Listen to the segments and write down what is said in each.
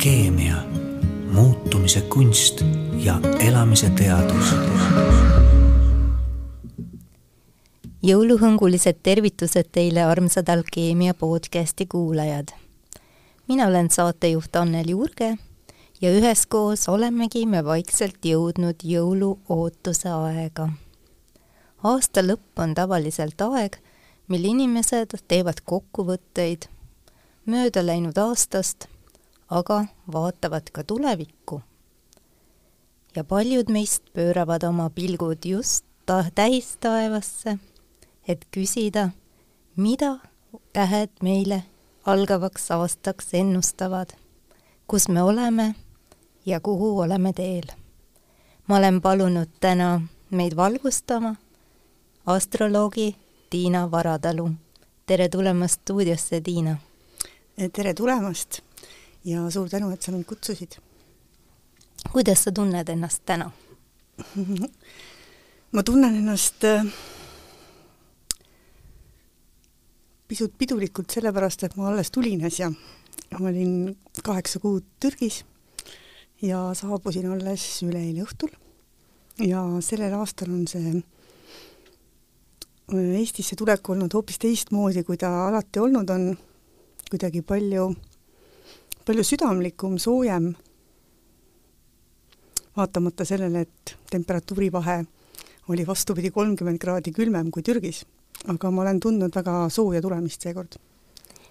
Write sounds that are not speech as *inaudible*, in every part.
alkeemia, muutumise kunst ja elamise teadus. jõuluhõngulised tervitused teile, armsad Alkeemia podcasti kuulajad. mina olen saatejuht Anneli Urge ja üheskoos olemegi me vaikselt jõudnud jõuluootuse aega. aasta lõpp on tavaliselt aeg, mil inimesed teevad kokkuvõtteid mööda läinud aastast, aga vaatavad ka tulevikku. ja paljud meist pööravad oma pilgud just ta-, täistaevasse, et küsida, mida tähed meile algavaks aastaks ennustavad, kus me oleme ja kuhu oleme teel. ma olen palunud täna meid valgustama astroloogi Tiina Varatalu. tere tulemast stuudiosse, Tiina! tere tulemast ja suur tänu, et sa mind kutsusid. kuidas sa tunned ennast täna *laughs* ma tunnen ennast äh, pisut pidulikult sellepärast, et ma alles tulin äsja. ma olin kaheksa kuud Türgis ja saabusin alles üleeile õhtul. ja sellel aastal on see äh, Eestisse tulek olnud hoopis teistmoodi, kui ta alati olnud on, kuidagi palju, palju südamlikum, soojem, vaatamata sellele, et temperatuuri vahe oli vastupidi kolmkümmend kraadi külmem kui Türgis. aga ma olen tundnud väga sooja tulemist seekord.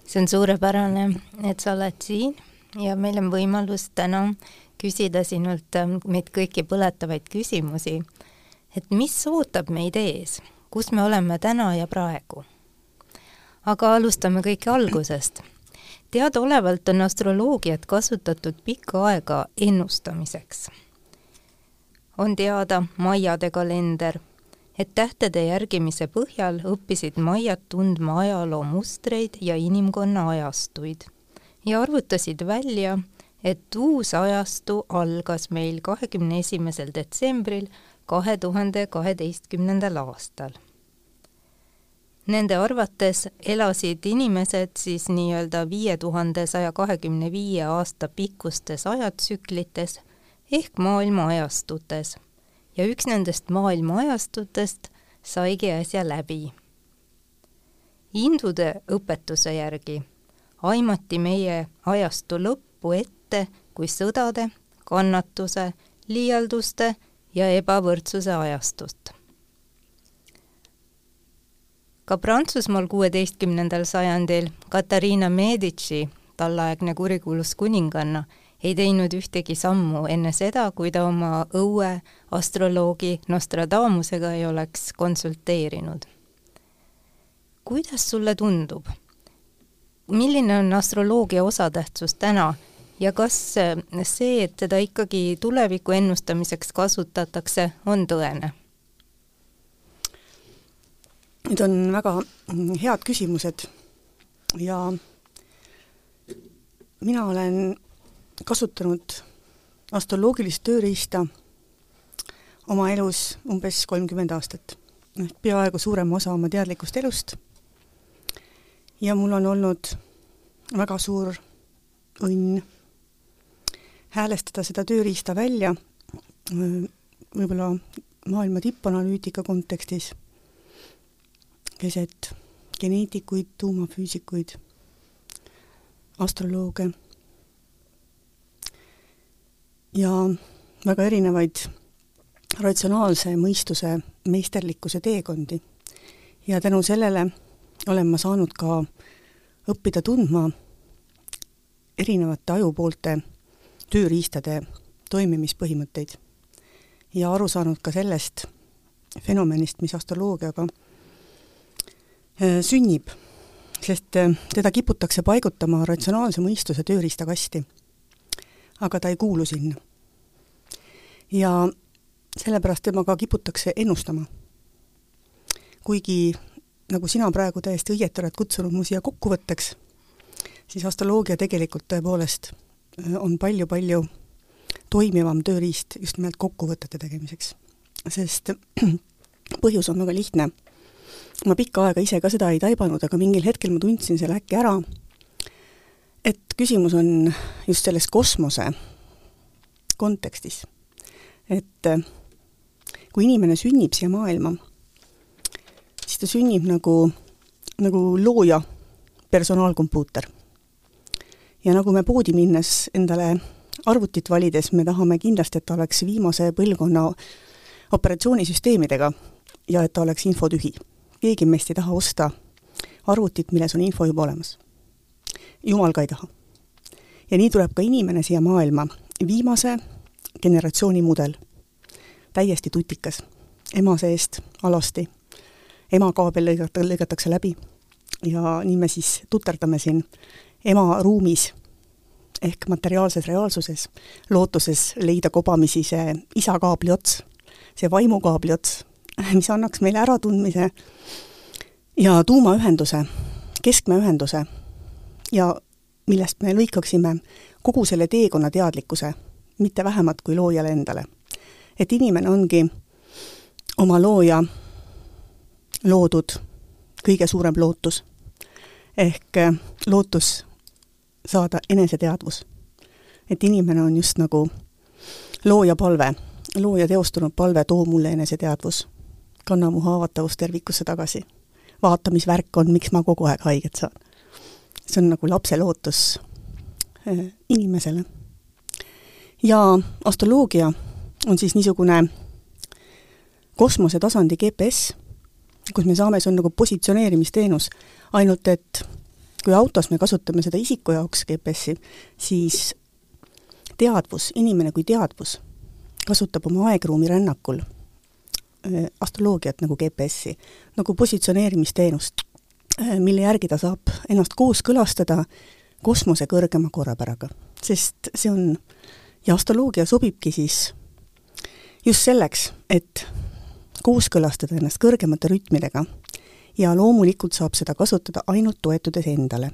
see on suurepärane, et sa oled siin ja meil on võimalus täna küsida sinult ähm, meid kõiki põletavaid küsimusi, et mis ootab meid ees, kus me oleme täna ja praegu. aga alustame kõike algusest. Teadaolevalt on astroloogiat kasutatud pikka aega ennustamiseks. on teada maiade kalender, et tähtede järgimise põhjal õppisid maiad tundma ajaloo mustreid ja inimkonna ajastuid ja arvutasid välja, et uus ajastu algas meil kahekümne esimesel detsembril kahe tuhande kaheteistkümnendal aastal. Nende arvates elasid inimesed siis nii-öelda viie tuhande saja kahekümne viie aasta pikkustes ajatsüklites ehk maailma ajastutes ja üks nendest maailma ajastutest saigi äsja läbi. Hindude õpetuse järgi aimati meie ajastu lõppu ette ette kui sõdade, kannatuse, liialduste ja ebavõrdsuse ajastut. Ka Prantsusmaal kuueteistkümnendal sajandil Katariina Medici, tolleaegne kurikuulus kuninganna, ei teinud ühtegi sammu enne seda, kui ta oma õue astroloogi Nostradamusega ei oleks konsulteerinud. kuidas sulle tundub, milline on astroloogia osatähtsus täna ja kas see, et teda ikkagi tuleviku ennustamiseks kasutatakse, on tõene? Need on väga head küsimused. Ja mina olen kasutanud astroloogilist tööriista oma elus umbes kolmkümmend aastat, ehk peaaegu suurema osa oma teadlikust elust. ja mul on olnud väga suur õnn häälestada seda tööriista välja võib-olla maailma tippanalüütika kontekstis keset geneetikuid, tuumafüüsikuid, astrolooge ja väga erinevaid ratsionaalse mõistuse meisterlikkuse teekondi. ja tänu sellele olen ma saanud ka õppida tundma erinevate ajupoolte tööriistade toimimispõhimõtteid ja aru saanud ka sellest fenomenist, mis astroloogiaga sünnib, sest äh, teda kiputakse paigutama ratsionaalse mõistuse tööriistakasti. aga ta ei kuulu sinna. ja sellepärast temaga kiputakse ennustama. kuigi nagu sina praegu täiesti õieti oled kutsunud mu siia kokkuvõtteks, siis astroloogia tegelikult tõepoolest on palju-palju toimivam tööriist just nimelt kokkuvõtete tegemiseks. sest *clears throat* põhjus on väga lihtne. Ma pikka aega ise ka seda ei taibanud, aga mingil hetkel ma tundsin selle äkki ära, et küsimus on just selles kosmose kontekstis. et äh, kui inimene sünnib siia maailma, siis ta sünnib nagu, nagu looja personaalkompuuter. ja nagu me poodi minnes endale arvutit valides, me tahame kindlasti, et ta oleks viimase põlvkonna operatsioonisüsteemidega ja et ta oleks infotühi. Keegi meist ei taha osta arvutit, milles on info juba olemas. jumal ka ei taha. ja nii tuleb ka inimene siia maailma, viimase generatsiooni mudel, täiesti tutikas, ema seest alasti, ema kaabel lõigata, lõigatakse läbi ja nii me siis tuterdame siin ema ruumis ehk materiaalses reaalsuses, lootuses leida kobamisi see isa kaabli ots, see vaimukaabli ots, *laughs* mis annaks meile äratundmise ja tuumaühenduse, keskmeühenduse ja millest me lõikaksime kogu selle teekonna teadlikkuse, mitte vähemat kui loojale endale. et inimene ongi oma looja loodud kõige suurem lootus. ehk lootus saada eneseteadvus. et inimene on just nagu looja palve, looja teostunud palve, too mulle eneseteadvus. Kanna mu haavatavus tervikusse tagasi. vaata, mis värk on, miks ma kogu aeg haiget saan. see on nagu lapse lootus äh, inimesele. ja astroloogia on siis niisugune kosmosetasandi GPS, kus me saame, see on nagu positsioneerimisteenus, ainult et kui autos me kasutame seda isiku jaoks GPS-i, siis teadvus, inimene kui teadvus kasutab oma aegruumi rännakul astroloogiat nagu GPS-i, nagu positsioneerimisteenust, äh, mille järgi ta saab ennast kooskõlastada kosmose kõrgema korrapäraga. sest see on, ja astroloogia sobibki siis just selleks, et kooskõlastada ennast kõrgemate rütmidega ja loomulikult saab seda kasutada ainult toetudes endale.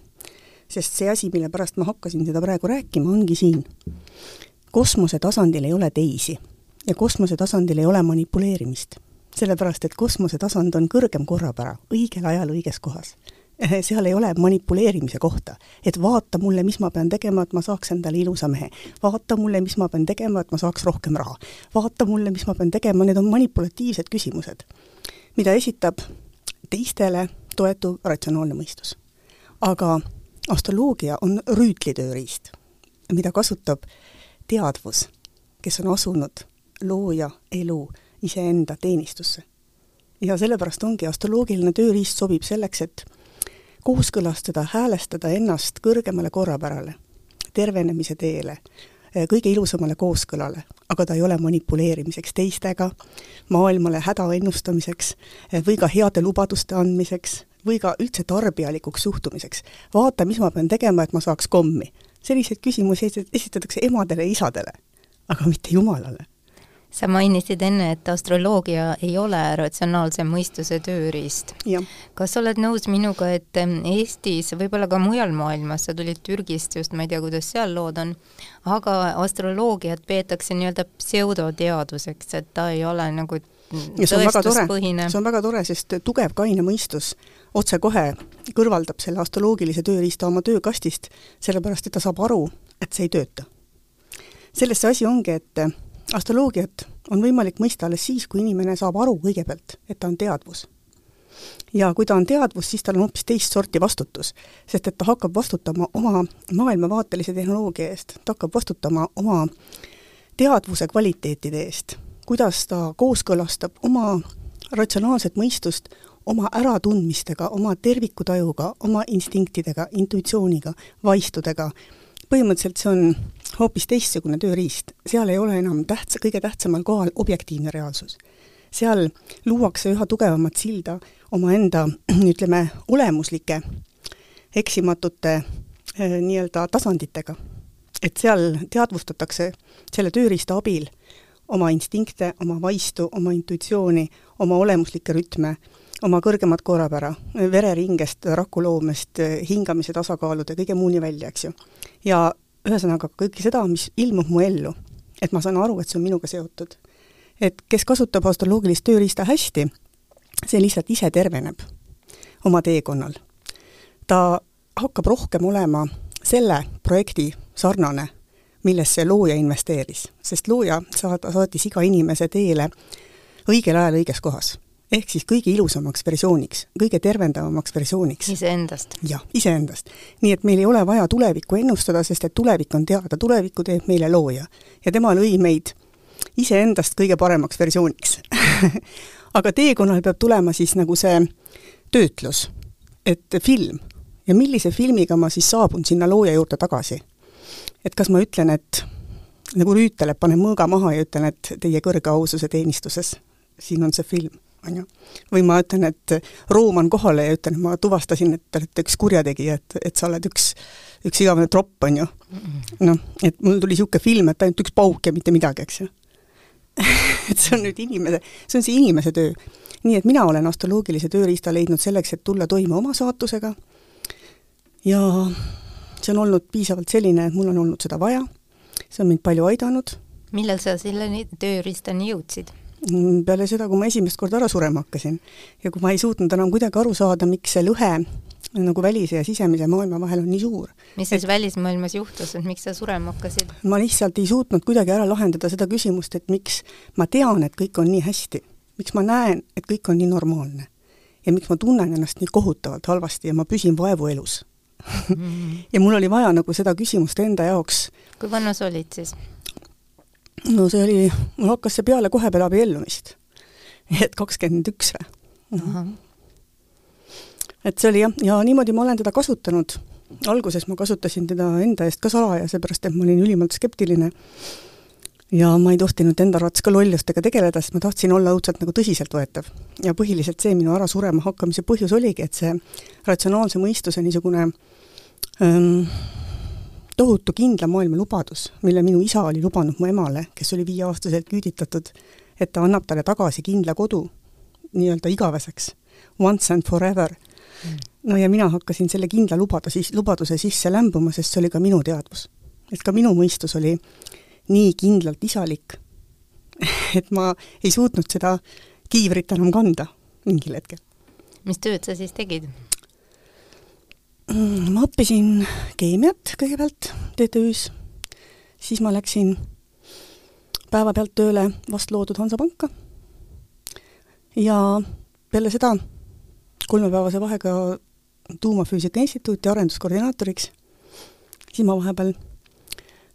sest see asi, mille pärast ma hakkasin seda praegu rääkima, ongi siin. kosmose tasandil ei ole teisi ja kosmose tasandil ei ole manipuleerimist. sellepärast, et kosmose tasand on kõrgem korrapära, õigel ajal õiges kohas seal ei ole manipuleerimise kohta, et vaata mulle, mis ma pean tegema, et ma saaks endale ilusa mehe. vaata mulle, mis ma pean tegema, et ma saaks rohkem raha. vaata mulle, mis ma pean tegema, need on manipulatiivsed küsimused, mida esitab teistele toetuv ratsionaalne mõistus. aga astroloogia on rüütlitööriist, mida kasutab teadvus, kes on asunud looja elu iseenda teenistusse. ja sellepärast ongi astroloogiline tööriist sobib selleks, et kooskõlastada, häälestada ennast kõrgemale korrapärale, tervenemise teele, kõige ilusamale kooskõlale, aga ta ei ole manipuleerimiseks teistega, maailmale häda ennustamiseks või ka heade lubaduste andmiseks või ka üldse tarbijalikuks suhtumiseks. vaata, mis ma pean tegema, et ma saaks kommi. selliseid küsimusi esitatakse emadele ja isadele, aga mitte Jumalale sa mainisid enne, et astroloogia ei ole ratsionaalse mõistuse tööriist. kas oled nõus minuga, et Eestis, võib-olla ka mujal maailmas, sa tulid Türgist just, ma ei tea, kuidas seal lood on, aga astroloogiat peetakse nii-öelda pseudoteaduseks, et ta ei ole nagu ja see on väga tore, see on väga tore, sest tugev kaine mõistus otsekohe kõrvaldab selle astroloogilise tööriista oma töökastist, sellepärast et ta saab aru, et see ei tööta. selles see asi ongi, et astroloogiat on võimalik mõista alles siis, kui inimene saab aru kõigepealt, et ta on teadvus. ja kui ta on teadvus, siis tal on hoopis teist sorti vastutus, sest et ta hakkab vastutama oma maailmavaatelise tehnoloogia eest, ta hakkab vastutama oma teadvuse kvaliteetide eest, kuidas ta kooskõlastab oma ratsionaalset mõistust oma äratundmistega, oma tervikutajuga, oma instinktidega, intuitsiooniga, vaistudega, põhimõtteliselt see on hoopis teistsugune tööriist, seal ei ole enam tähtsa, kõige tähtsamal kohal objektiivne reaalsus. seal luuakse üha tugevamat silda omaenda, *clears throat* ütleme, olemuslike eksimatute eh, nii-öelda tasanditega. et seal teadvustatakse selle tööriista abil oma instinkte, oma vaistu, oma intuitsiooni, oma olemuslikke rütme, oma kõrgemat korrapära, vereringest, rakuloomest, hingamise tasakaalude, kõige muuni välja, eks ju. ja ühesõnaga kõike seda, mis ilmub mu ellu, et ma saan aru, et see on minuga seotud. et kes kasutab astroloogilist tööriista hästi, see lihtsalt ise terveneb oma teekonnal. ta hakkab rohkem olema selle projekti sarnane, millesse looja investeeris, sest looja saada, saatis iga inimese teele õigel ajal õiges kohas. Ehk siis kõige ilusamaks versiooniks, kõige tervendavamaks versiooniks. iseendast. jah, iseendast. nii et meil ei ole vaja tulevikku ennustada, sest et tulevik on teada, tulevikku teeb meile looja. ja tema lõi meid iseendast kõige paremaks versiooniks *laughs* aga teekonnal peab tulema siis nagu see töötlus, et film ja millise filmiga ma siis saabun sinna looja juurde tagasi. et kas ma ütlen, et nagu Rüütel, et panen mõõga maha ja ütlen, et teie kõrge aususe teenistuses, siin on see film, on ju. või ma ütlen, et rooman kohale ja ütlen, ma tuvastasin, et te olete üks kurjategija, et, et sa oled üks, üks igavene tropp, on ju. noh, et mul tuli niisugune film, et ainult üks pauk ja mitte midagi, eks ju *laughs* et see on nüüd inimese, see on see inimese töö. nii et mina olen astroloogilise tööriista leidnud selleks, et tulla toime oma saatusega ja see on olnud piisavalt selline, et mul on olnud seda vaja, see on mind palju aidanud. millal sa selleni tööriistani jõudsid? Mm, peale seda, kui ma esimest korda ära surema hakkasin ja kui ma ei suutnud enam kuidagi aru saada, miks see lõhe nagu välise ja sisemise maailma vahel on nii suur. mis siis et, välismaailmas juhtus, et miks sa surema hakkasid? ma lihtsalt ei suutnud kuidagi ära lahendada seda küsimust, et miks ma tean, et kõik on nii hästi, miks ma näen, et kõik on nii normaalne ja miks ma tunnen ennast nii kohutavalt halvasti ja ma püsin vaevuelus mm. -hmm. *laughs* ja mul oli vaja nagu seda küsimust enda jaoks. kui vana sa olid siis? No see oli, mul hakkas see peale kohe peale abiellumist. et kakskümmend üks või? et see oli jah, ja niimoodi ma olen teda kasutanud. alguses ma kasutasin teda enda eest ka salaja, seepärast et ma olin ülimalt skeptiline ja ma ei tohtinud enda arvates ka lollustega tegeleda, sest ma tahtsin olla õudselt nagu tõsiseltvõetav. ja põhiliselt see minu ära surema hakkamise põhjus oligi, et see ratsionaalse mõistuse niisugune ähm, tohutu kindla maailma lubadus, mille minu isa oli lubanud mu emale, kes oli viieaastaselt küüditatud, et ta annab talle tagasi kindla kodu, nii-öelda igaveseks, once and forever no ja mina hakkasin selle kindla lubada siis, lubaduse sisse lämbuma, sest see oli ka minu teadvus. et ka minu mõistus oli nii kindlalt isalik, *laughs* et ma ei suutnud seda kiivrit enam kanda mingil hetkel. mis tööd sa siis tegid? *clears throat* Ma õppisin keemiat kõigepealt TTÜ-s, siis ma läksin päevapealt tööle vast loodud Hansapanka ja peale seda kolmepäevase vahega Tuumafüüsika Instituuti arenduskoordinaatoriks, siis ma vahepeal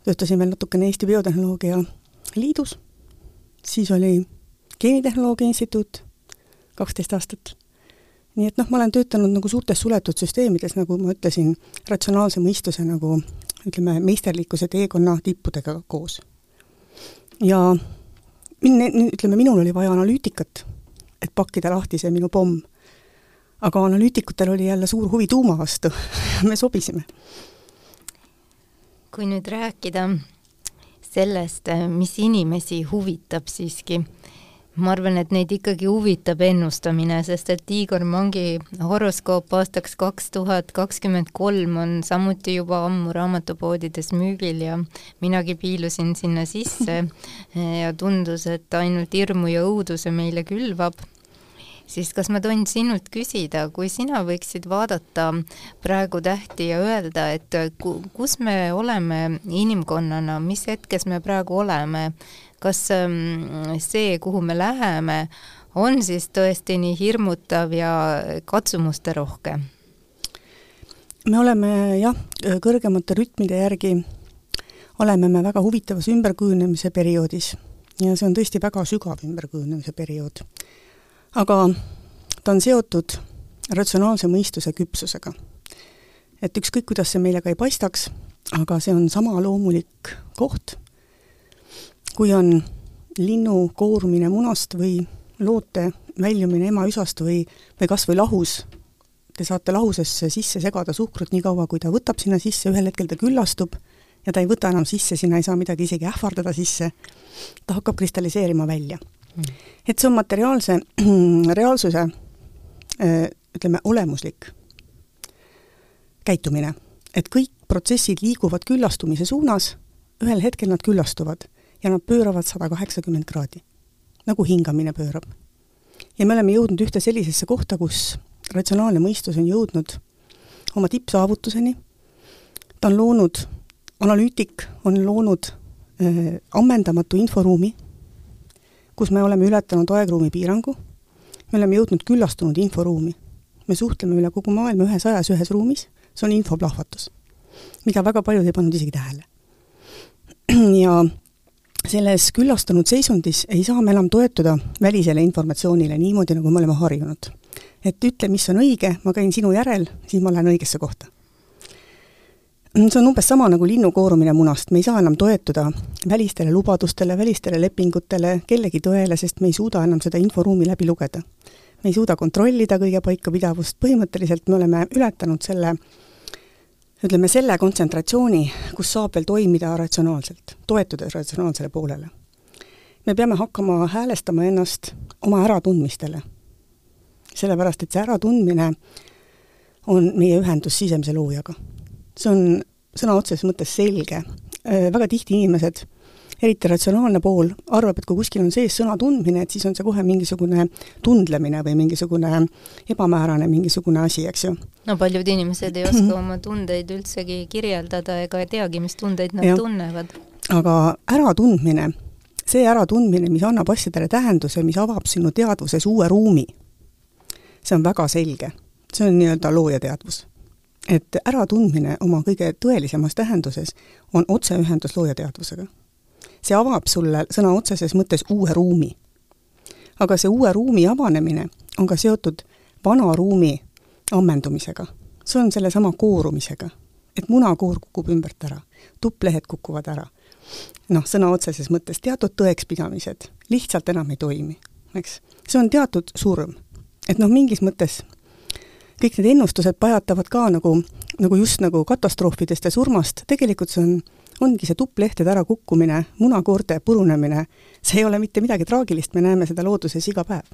töötasin veel natukene Eesti Biotehnoloogia Liidus, siis oli Geenitehnoloogia Instituut kaksteist aastat. Nii et noh, ma olen töötanud nagu suurtes suletud süsteemides, nagu ma ütlesin, ratsionaalse mõistuse nagu ütleme, meisterlikkuse teekonna tippudega koos. ja min-, ütleme, minul oli vaja analüütikat, et pakkida lahti see minu pomm aga analüütikutel oli jälle suur huvi tuuma vastu *laughs* me sobisime. kui nüüd rääkida sellest, mis inimesi huvitab siiski, ma arvan, et neid ikkagi huvitab ennustamine, sest et Igor Mangi horoskoop aastaks kaks tuhat kakskümmend kolm on samuti juba ammu raamatupoodides müügil ja minagi piilusin sinna sisse *laughs* ja tundus, et ainult hirmu ja õuduse meile külvab. Siis kas ma tohin sinult küsida, kui sina võiksid vaadata praegu tähti ja öelda, et kus me oleme inimkonnana, mis hetkes me praegu oleme, kas ähm, see, kuhu me läheme, on siis tõesti nii hirmutav ja katsumusterohke? me oleme jah, kõrgemate rütmide järgi oleme me väga huvitavas ümberkujunemise perioodis ja see on tõesti väga sügav ümberkujunemise periood aga ta on seotud ratsionaalse mõistuse küpsusega. et ükskõik, kuidas see meile ka ei paistaks, aga see on sama loomulik koht, kui on linnu koorumine munast või loote väljumine emaüsast või, või kas või lahus, te saate lahusesse sisse segada suhkrut nii kaua, kui ta võtab sinna sisse, ühel hetkel ta küllastub ja ta ei võta enam sisse, sinna ei saa midagi isegi ähvardada sisse, ta hakkab kristalliseerima välja. Et see on materiaalse *clears throat* reaalsuse äh, ütleme, olemuslik käitumine. et kõik protsessid liiguvad küllastumise suunas, ühel hetkel nad küllastuvad ja nad pööravad sada kaheksakümmend kraadi, nagu hingamine pöörab. ja me oleme jõudnud ühte sellisesse kohta, kus ratsionaalne mõistus on jõudnud oma tippsaavutuseni, ta on loonud, analüütik on loonud äh, ammendamatu inforuumi, kus me oleme ületanud aegruumi piirangu, me oleme jõudnud küllastunud inforuumi. me suhtleme üle kogu maailma ühes ajas ühes ruumis, see on infoplahvatus, mida väga paljud ei pannud isegi tähele. *clears throat* ja selles küllastunud seisundis ei saa me enam toetuda välisele informatsioonile niimoodi, nagu me oleme harjunud. et ütle, mis on õige, ma käin sinu järel, siis ma lähen õigesse kohta. see on umbes sama nagu linnu koorumine munast, me ei saa enam toetuda välistele lubadustele, välistele lepingutele, kellegi tõele, sest me ei suuda enam seda inforuumi läbi lugeda. me ei suuda kontrollida kõige paikapidavust, põhimõtteliselt me oleme ületanud selle ütleme, selle kontsentratsiooni, kus saab veel toimida ratsionaalselt, toetudes ratsionaalsele poolele. me peame hakkama häälestama ennast oma äratundmistele. sellepärast, et see äratundmine on meie ühendus sisemise loojaga. see on sõna otseses mõttes selge. väga tihti inimesed eriti ratsionaalne pool arvab, et kui kuskil on sees sõna tundmine, et siis on see kohe mingisugune tundlemine või mingisugune ebamäärane mingisugune asi, eks ju. no paljud inimesed ei oska *clears throat* oma tundeid üldsegi kirjeldada ega ei teagi, mis tundeid nad ja. tunnevad. aga äratundmine, see äratundmine, mis annab asjadele tähenduse, mis avab sinu teadvuses uue ruumi, see on väga selge. see on nii-öelda loojateadvus et äratundmine oma kõige tõelisemas tähenduses on otseühendus loojateadvusega see avab sulle sõna otseses mõttes uue ruumi. aga see uue ruumi avanemine on ka seotud vana ruumi ammendumisega. see on sellesama koorumisega. et munakoor kukub ümbert ära, tupplehed kukuvad ära. noh, sõna otseses mõttes teatud tõekspidamised lihtsalt enam ei toimi, eks. see on teatud surm. et noh, mingis mõttes kõik need ennustused pajatavad ka nagu, nagu just nagu katastroofidest ja surmast, tegelikult see on ongi see tupplehtede ärakukkumine, munakoorte purunemine, see ei ole mitte midagi traagilist, me näeme seda looduses iga päev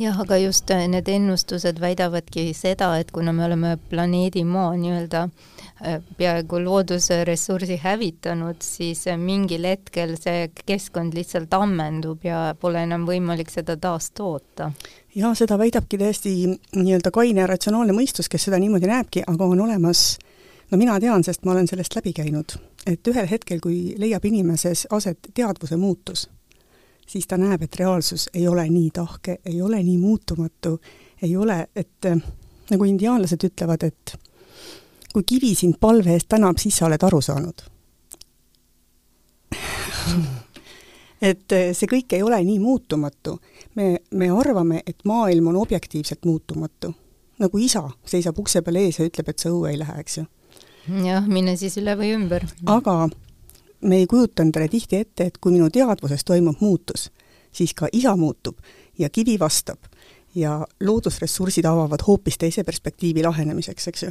jah, aga just äh, need ennustused väidavadki seda, et kuna me oleme planeedi Maa nii-öelda äh, peaaegu loodusressursi hävitanud, siis äh, mingil hetkel see keskkond lihtsalt ammendub ja pole enam võimalik seda taastoota. jah, seda väidabki täiesti nii-öelda kaine ja ratsionaalne mõistus, kes seda niimoodi näebki, aga on olemas no mina tean, sest ma olen sellest läbi käinud, et ühel hetkel, kui leiab inimeses aset teadvuse muutus, siis ta näeb, et reaalsus ei ole nii tahke, ei ole nii muutumatu, ei ole, et nagu indiaanlased ütlevad, et kui kivi sind palve eest tänab, siis sa oled aru saanud *laughs* et see kõik ei ole nii muutumatu. me, me arvame, et maailm on objektiivselt muutumatu. nagu isa seisab ukse peal ees ja ütleb, et sa õue ei lähe, eks ju jah, mine siis üle või ümber. aga me ei kujuta endale tihti ette, et kui minu teadvuses toimub muutus, siis ka isa muutub ja kivi vastab ja loodusressursid avavad hoopis teise perspektiivi lahenemiseks, eks ju.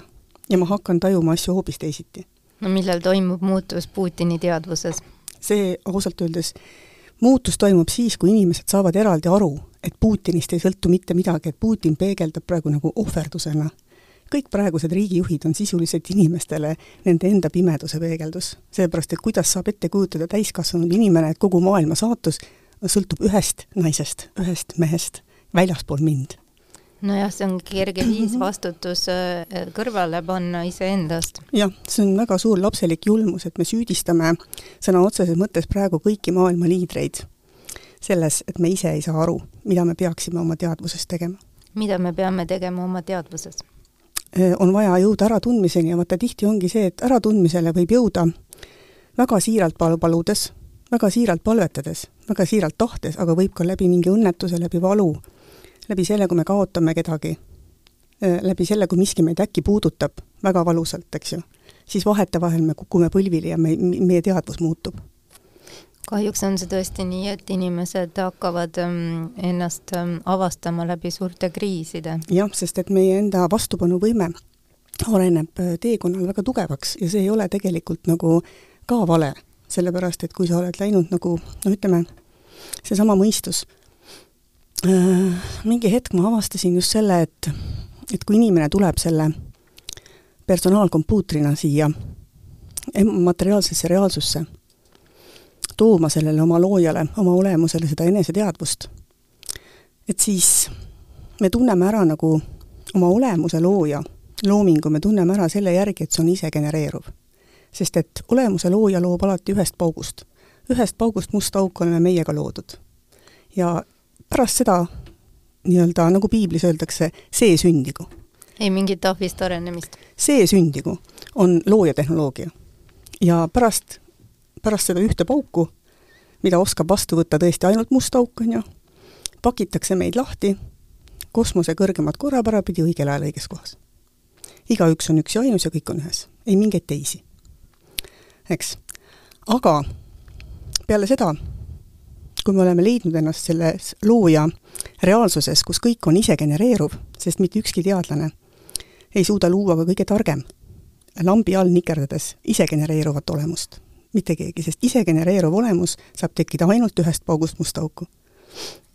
ja ma hakkan tajuma asju hoopis teisiti. no millal toimub muutus Putini teadvuses? see ausalt öeldes, muutus toimub siis, kui inimesed saavad eraldi aru, et Putinist ei sõltu mitte midagi, et Putin peegeldab praegu nagu ohverdusena kõik praegused riigijuhid on sisuliselt inimestele nende enda pimeduse peegeldus. seepärast, et kuidas saab ette kujutada täiskasvanud inimene, et kogu maailma saatus sõltub ühest naisest, ühest mehest, väljaspool mind nojah, see on kerge viis vastutus äh, kõrvale panna iseendast. jah, see on väga suur lapselik julmus, et me süüdistame sõna otseses mõttes praegu kõiki maailma liidreid selles, et me ise ei saa aru, mida me peaksime oma teadvuses tegema. mida me peame tegema oma teadvuses? Äh, on vaja jõuda äratundmiseni ja vaata, tihti ongi see, et äratundmisele võib jõuda väga siiralt pal-, paludes, väga siiralt palvetades, väga siiralt tahtes, aga võib ka läbi mingi õnnetuse, läbi valu, läbi selle, kui me kaotame kedagi, äh, läbi selle, kui miski meid äkki puudutab väga valusalt, eks ju, siis vahetevahel me kukume põlvili ja me, meie teadvus muutub kahjuks on see tõesti nii, et inimesed hakkavad ähm, ennast ähm, avastama läbi suurte kriiside. jah, sest et meie enda vastupanuvõime areneb äh, teekonnal väga tugevaks ja see ei ole tegelikult nagu ka vale, sellepärast et kui sa oled läinud nagu no ütleme, seesama mõistus, äh, mingi hetk ma avastasin just selle, et et kui inimene tuleb selle personaalkompuutrina siia materiaalsesse reaalsusse tooma sellele oma loojale, oma olemusele seda eneseteadvust. et siis me tunneme ära nagu oma olemuse looja, loomingu, me tunneme ära selle järgi, et see on ise genereeruv. sest et olemuse looja loob alati ühest paugust. ühest paugust musta auku oleme meie ka loodud. ja pärast seda nii-öelda, nagu piiblis öeldakse, see sündigu. ei mingit tahvist arenemist? see sündigu on loojatehnoloogia. ja pärast, pärast seda ühte pauku, mida oskab vastu võtta tõesti ainult must auk, on ju, pakitakse meid lahti kosmose kõrgemat korrapära pidi õigel ajal õiges kohas. igaüks on üks ja ainus ja kõik on ühes, ei mingeid teisi. eks. aga peale seda, kui me oleme leidnud ennast selles looja reaalsuses, kus kõik on isegenereeruv, sest mitte ükski teadlane ei suuda luua ka kõige targem lambi all nikerdades isegenereeruvat olemust. Mitte keegi, sest isegenereeruv olemus saab tekkida ainult ühest paugust musta auku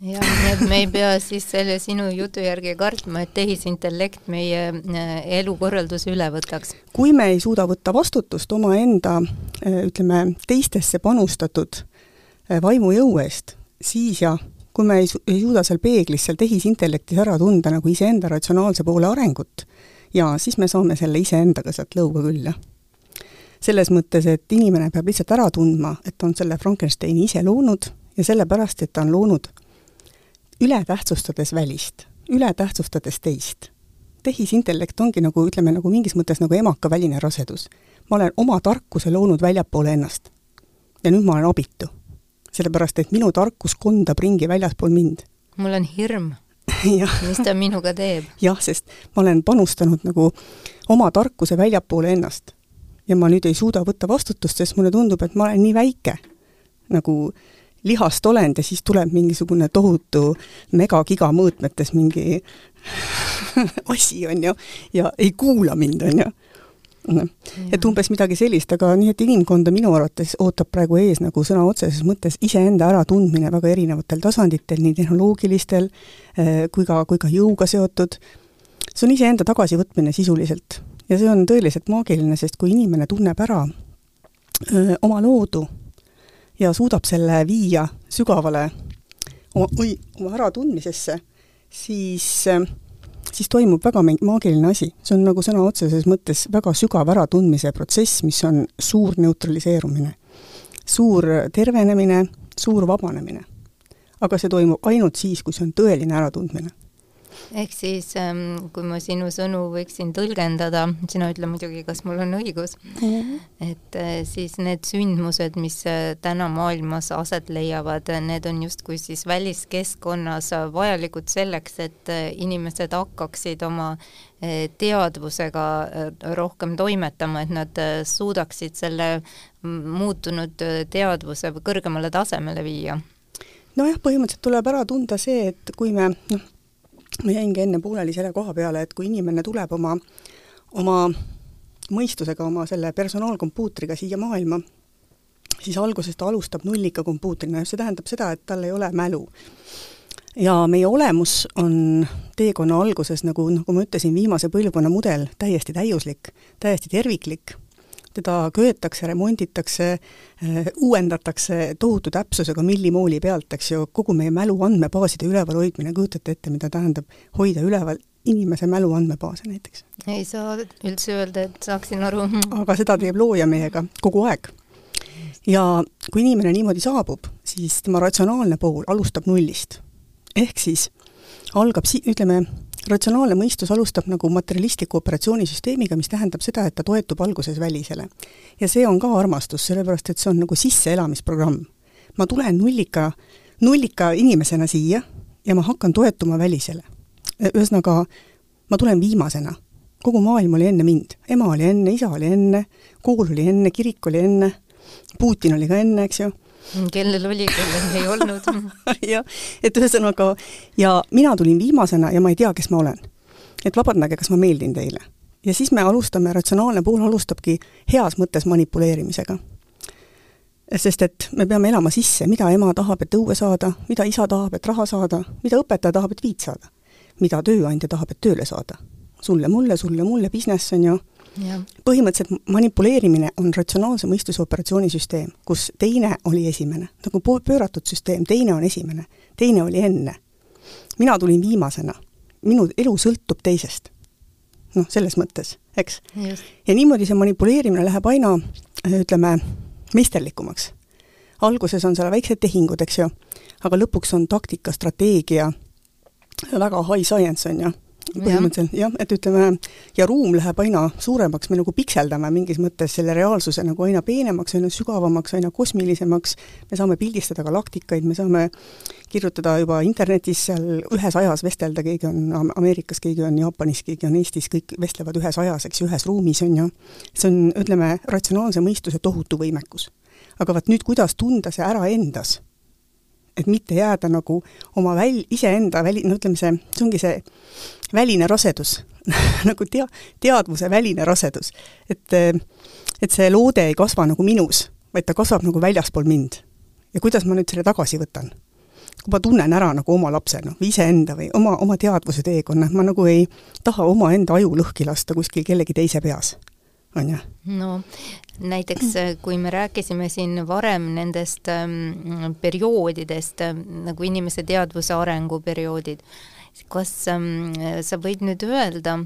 jah, nii et me ei pea siis selle sinu jutu järgi kartma, et tehisintellekt meie äh, elukorralduse üle võtaks. kui me ei suuda võtta vastutust omaenda äh, ütleme, teistesse panustatud äh, vaimujõu eest, siis jah, kui me ei, su ei suuda seal peeglis, seal tehisintellektis ära tunda nagu iseenda ratsionaalse poole arengut, jaa, siis me saame selle iseendaga sealt lõuga küll, jah selles mõttes, et inimene peab lihtsalt ära tundma, et on selle Frankensteini ise loonud ja sellepärast, et ta on loonud ületähtsustades välist, ületähtsustades teist. tehisintellekt ongi nagu, ütleme nagu mingis mõttes nagu emakaväline rasedus. ma olen oma tarkuse loonud väljapoole ennast. ja nüüd ma olen abitu. sellepärast, et minu tarkus kondab ringi väljaspool mind. mul on hirm *laughs* mis ta minuga teeb? jah, sest ma olen panustanud nagu oma tarkuse väljapoole ennast. Ja ma nüüd ei suuda võtta vastutust, sest mulle tundub, et ma olen nii väike nagu lihast olend ja siis tuleb mingisugune tohutu megagiga mõõtmetes mingi *laughs* asi, on ju, ja ei kuula mind, on ju. noh, et umbes midagi sellist, aga nii, et inimkonda minu arvates ootab praegu ees nagu sõna otseses mõttes iseenda äratundmine väga erinevatel tasanditel, nii tehnoloogilistel eh, kui ka, kui ka jõuga seotud. see on iseenda tagasivõtmine sisuliselt ja see on tõeliselt maagiline, sest kui inimene tunneb ära öö, oma loodu ja suudab selle viia sügavale oma, oi, oma äratundmisesse, siis, siis toimub väga maagiline asi. see on nagu sõna otseses mõttes väga sügav äratundmise protsess, mis on suur neutraliseerumine, suur tervenemine, suur vabanemine. aga see toimub ainult siis, kui see on tõeline äratundmine ehk siis ähm, kui ma sinu sõnu võiksin tõlgendada, sina ütle muidugi, kas mul on õigus mm, -hmm. et äh, siis need sündmused, mis äh, täna maailmas aset leiavad, need on justkui siis väliskeskkonnas vajalikud selleks, et äh, inimesed hakkaksid oma teadvusega rohkem toimetama, et nad suudaksid selle muutunud teadvuse kõrgemale tasemele viia nojah, põhimõtteliselt tuleb ära tunda see, et kui me noh, ma jäingi enne pooleli selle koha peale, et kui inimene tuleb oma, oma mõistusega, oma selle personaalkompuutriga siia maailma, siis alguses ta alustab nullika kompuutrina ja see tähendab seda, et tal ei ole mälu. ja meie olemus on teekonna alguses, nagu, nagu ma ütlesin, viimase põlvkonna mudel, täiesti täiuslik, täiesti terviklik teda köetakse, remonditakse, äh, uuendatakse tohutu täpsusega millimooli pealt, eks ju, kogu meie mälu andmebaaside ülevalhoidmine, kujutate ette, mida tähendab hoida üleval inimese mälu andmebaase näiteks? ei saa üldse öelda, et saaksin aru. *laughs* aga seda teeb looja meiega kogu aeg. ja kui inimene niimoodi saabub, siis tema ratsionaalne pool alustab nullist. ehk siis algab si-, ütleme, ratsionaalne mõistus alustab nagu materialistliku operatsioonisüsteemiga, mis tähendab seda, et ta toetub alguses välisele. ja see on ka armastus, sellepärast et see on nagu sisseelamisprogramm. ma tulen nullika, nullika inimesena siia ja ma hakkan toetuma välisele. ühesõnaga, ma tulen viimasena. kogu maailm oli enne mind. ema oli enne, isa oli enne, kool oli enne, kirik oli enne, Putin oli ka enne, eks ju kellel oli, kellel ei olnud *laughs* jah, et ühesõnaga, ja mina tulin viimasena ja ma ei tea, kes ma olen. et vabandage, kas ma meeldin teile. ja siis me alustame, ratsionaalne pool alustabki heas mõttes manipuleerimisega. sest et me peame elama sisse, mida ema tahab, et õue saada, mida isa tahab, et raha saada, mida õpetaja tahab, et viit saada. mida tööandja tahab, et tööle saada. sulle-mulle, sulle-mulle, business on ju põhimõtteliselt manipuleerimine on ratsionaalse mõistuse operatsioonisüsteem, kus teine oli esimene, nagu pööratud süsteem, teine on esimene, teine oli enne. mina tulin viimasena, minu elu sõltub teisest. noh, selles mõttes, eks. ja niimoodi see manipuleerimine läheb aina, ütleme, meisterlikumaks. alguses on seal väiksed tehingud, eks ju, aga lõpuks on taktika, strateegia, väga high science, on ju põhimõtteliselt jah, et ütleme, ja ruum läheb aina suuremaks, me nagu pikseldame mingis mõttes selle reaalsuse nagu aina peenemaks, aina sügavamaks, aina kosmilisemaks, me saame pildistada galaktikaid, me saame kirjutada juba internetis seal ühes ajas vestelda, keegi on Ameerikas, keegi on Jaapanis, keegi on Eestis, kõik vestlevad ühes ajas, eks ju, ühes ruumis, on ju. see on, ütleme, ratsionaalse mõistuse tohutu võimekus. aga vaat nüüd, kuidas tunda see ära endas et mitte jääda nagu oma väl-, iseenda väli, no ütleme, see, see ongi see väline rasedus *laughs* nagu tea-, teadvuse väline rasedus. et, et see loode ei kasva nagu minus, vaid ta kasvab nagu väljaspool mind. ja kuidas ma nüüd selle tagasi võtan? kui ma tunnen ära nagu oma lapse, noh, või iseenda või oma, oma teadvuse teekonna, ma nagu ei taha omaenda aju lõhki lasta kuskil kellegi teise peas on ju. no näiteks äh, kui me rääkisime siin varem nendest ähm, perioodidest äh, nagu inimese teadvuse arenguperioodid, kas ähm, sa võid nüüd öelda,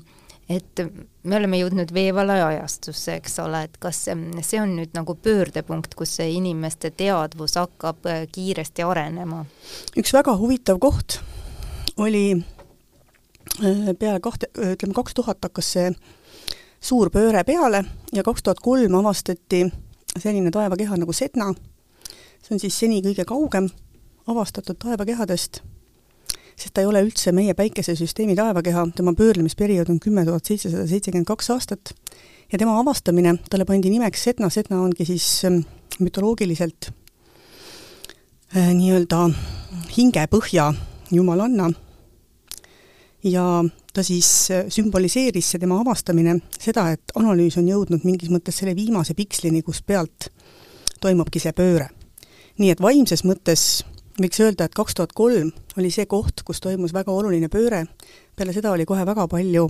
et me oleme jõudnud veevalaja ajastusse, eks ole, et kas ähm, see on nüüd nagu pöördepunkt, kus see inimeste teadvus hakkab äh, kiiresti arenema? üks väga huvitav koht oli äh, peale kahte, ütleme kaks tuhat hakkas see suur pööre peale ja kaks tuhat kolm avastati selline taevakeha nagu Sedna, see on siis seni kõige kaugem avastatud taevakehadest, sest ta ei ole üldse meie päikesesüsteemi taevakeha, tema pöörlemisperiood on kümme tuhat seitsesada seitsekümmend kaks aastat ja tema avastamine, talle pandi nimeks Sedna, Sedna ongi siis ähm, mütoloogiliselt äh, nii-öelda hingepõhja jumalanna. Ja ta siis äh, sümboliseeris, see tema avastamine, seda, et analüüs on jõudnud mingis mõttes selle viimase pikslini, kus pealt toimubki see pööre. nii et vaimses mõttes võiks öelda, et kaks tuhat kolm oli see koht, kus toimus väga oluline pööre, peale seda oli kohe väga palju,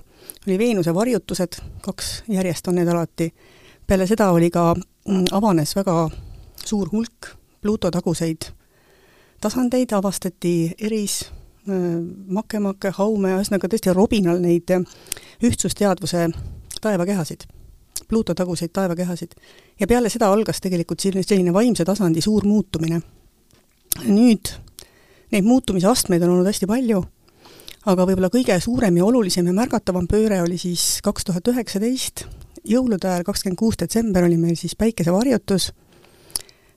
oli Veenuse varjutused, kaks järjest on need alati, peale seda oli ka, mm, avanes väga suur hulk Pluuto taguseid tasandeid, avastati Eris, Makemake, Haume, ühesõnaga tõesti robinal neid äh, ühtsusteadvuse taevakehasid, Pluuto taguseid taevakehasid. ja peale seda algas tegelikult selline, selline vaimse tasandi suur muutumine. nüüd neid muutumise astmeid on olnud hästi palju, aga võib-olla kõige suurem ja olulisem ja märgatavam pööre oli siis kaks tuhat üheksateist, jõulude ajal, kakskümmend kuus detsember oli meil siis päikesevarjutus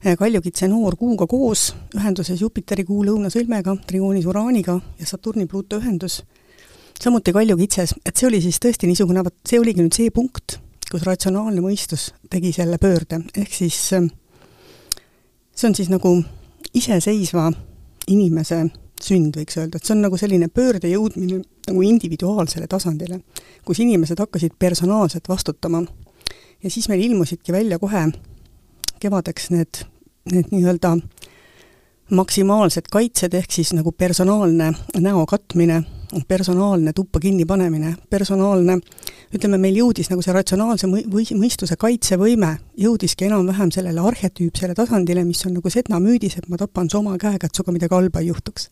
Kaljukitse noor Kuuga koos, ühenduses Jupiteri kuu lõunasõlmega, trioonis Uraaniga ja Saturni-Pluuto ühendus, samuti Kaljukitses, et see oli siis tõesti niisugune, vot see oligi nüüd see punkt, kus ratsionaalne mõistus tegi selle pöörde, ehk siis eh, see on siis nagu iseseisva inimese sünd, võiks öelda, et see on nagu selline pöörde jõudmine nagu individuaalsele tasandile, kus inimesed hakkasid personaalselt vastutama. ja siis meil ilmusidki välja kohe kevadeks need, need nii-öelda maksimaalsed kaitsed, ehk siis nagu personaalne näo katmine, personaalne tuppa kinnipanemine, personaalne, ütleme, meil jõudis nagu see ratsionaalse või mõistuse kaitsevõime, jõudiski enam-vähem sellele arhetüüpsele tasandile, mis on nagu Sedna müüdis, et ma tapan su oma käega, et sinuga midagi halba ei juhtuks.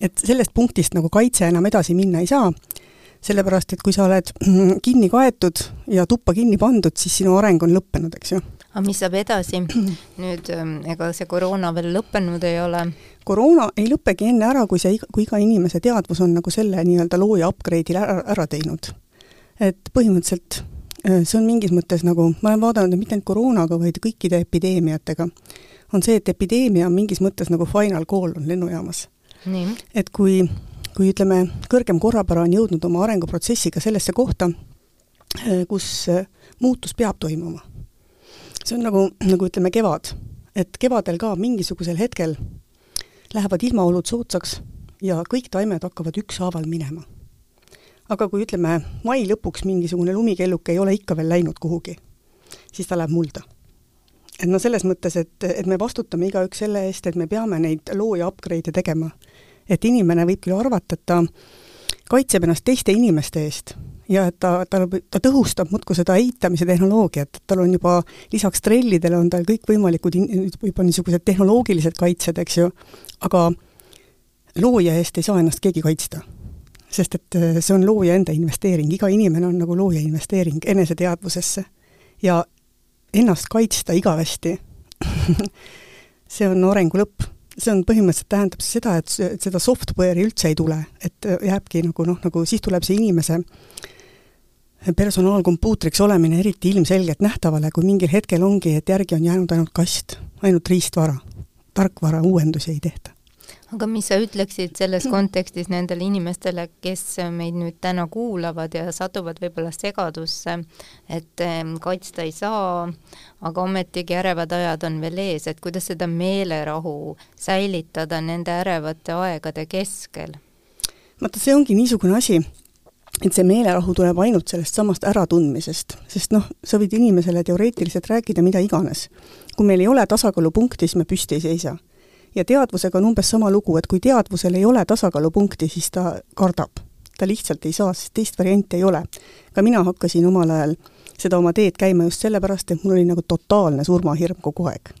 et sellest punktist nagu kaitse enam edasi minna ei saa, sellepärast et kui sa oled *clears throat* kinni kaetud ja tuppa kinni pandud, siis sinu areng on lõppenud, eks ju aga mis saab edasi? *clears throat* nüüd ähm, ega see koroona veel lõppenud ei ole? koroona ei lõppegi enne ära, kui see, kui iga inimese teadvus on nagu selle nii-öelda looja upgrade'i ära, ära teinud. et põhimõtteliselt äh, see on mingis mõttes nagu, ma olen vaadanud mitte ainult koroonaga, vaid kõikide epideemiatega, on see, et epideemia on mingis mõttes nagu final call on lennujaamas. et kui, kui ütleme, kõrgem korrapära on jõudnud oma arenguprotsessiga sellesse kohta, äh, kus äh, muutus peab toimuma see on nagu, nagu ütleme, kevad. et kevadel ka mingisugusel hetkel lähevad ilmaolud soodsaks ja kõik taimed hakkavad ükshaaval minema. aga kui ütleme, mai lõpuks mingisugune lumikelluke ei ole ikka veel läinud kuhugi, siis ta läheb mulda. et noh, selles mõttes, et, et me vastutame igaüks selle eest, et me peame neid looja upgrade'e tegema. et inimene võib küll arvata, et ta kaitseb ennast teiste inimeste eest ja et ta, ta, ta tõhustab muudkui seda eitamise tehnoloogiat, et tal on juba lisaks trellidele on tal kõikvõimalikud juba niisugused tehnoloogilised kaitsed, eks ju, aga looja eest ei saa ennast keegi kaitsta. sest et äh, see on looja enda investeering, iga inimene on nagu looja investeering eneseteadvusesse. ja ennast kaitsta igavesti *laughs* see on arengu lõpp. see on põhimõtteliselt, tähendab seda, et, seda software'i üldse ei tule, et äh, jääbki nagu noh, nagu siis tuleb see inimese personaalkompuutriks olemine eriti ilmselgelt nähtavale, kui mingil hetkel ongi, et järgi on jäänud ainult kast, ainult riistvara. tarkvara uuendusi ei tehta aga mis sa ütleksid selles kontekstis nendele inimestele, kes meid nüüd täna kuulavad ja satuvad võib-olla segadusse, et kaitsta ei saa, aga ometigi ärevad ajad on veel ees, et kuidas seda meelerahu säilitada nende ärevate aegade keskel? vaata, see ongi niisugune asi, et see meelerahu tuleb ainult sellest samast äratundmisest, sest noh, sa võid inimesele teoreetiliselt rääkida mida iganes. kui meil ei ole tasakaalupunkti, siis me püsti ei seisa ja teadvusega on umbes sama lugu, et kui teadvusel ei ole tasakaalupunkti, siis ta kardab. ta lihtsalt ei saa, sest teist varianti ei ole. ka mina hakkasin omal ajal seda oma teed käima just sellepärast, et mul oli nagu totaalne surmahirm kogu aeg.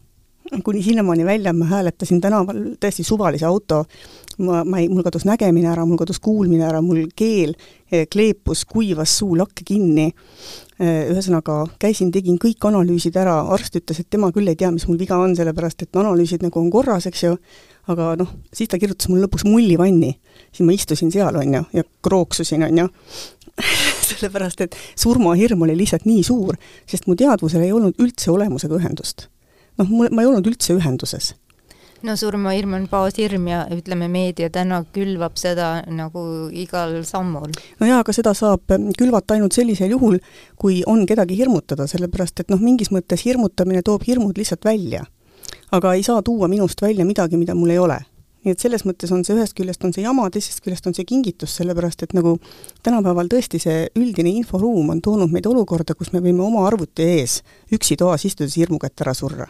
kuni sinnamaani välja, ma hääletasin tänaval täiesti suvalise auto, ma, ma ei, mul kadus nägemine ära, mul kadus kuulmine ära, mul keel eh, kleepus, kuivas suu lakke kinni, Äh, ühesõnaga, käisin, tegin kõik analüüsid ära, arst ütles, et tema küll ei tea, mis mul viga on, sellepärast et analüüsid nagu on korras, eks ju, aga noh, siis ta kirjutas mulle lõpuks mullivanni. siis ma istusin seal, on ju, ja krooksusin, on ju *laughs* sellepärast, et surmahirm oli lihtsalt nii suur, sest mu teadvusel ei olnud üldse olemusega ühendust. noh, mul, ma ei olnud üldse ühenduses no surmahirm on baashirm ja ütleme, meedia täna külvab seda nagu igal sammul. no jaa, aga seda saab külvata ainult sellisel juhul, kui on kedagi hirmutada, sellepärast et noh, mingis mõttes hirmutamine toob hirmud lihtsalt välja. aga ei saa tuua minust välja midagi, mida mul ei ole nii et selles mõttes on see, ühest küljest on see jama, teisest küljest on see kingitus, sellepärast et nagu tänapäeval tõesti see üldine inforuum on toonud meid olukorda, kus me võime oma arvuti ees üksi toas istudes hirmu kätte ära surra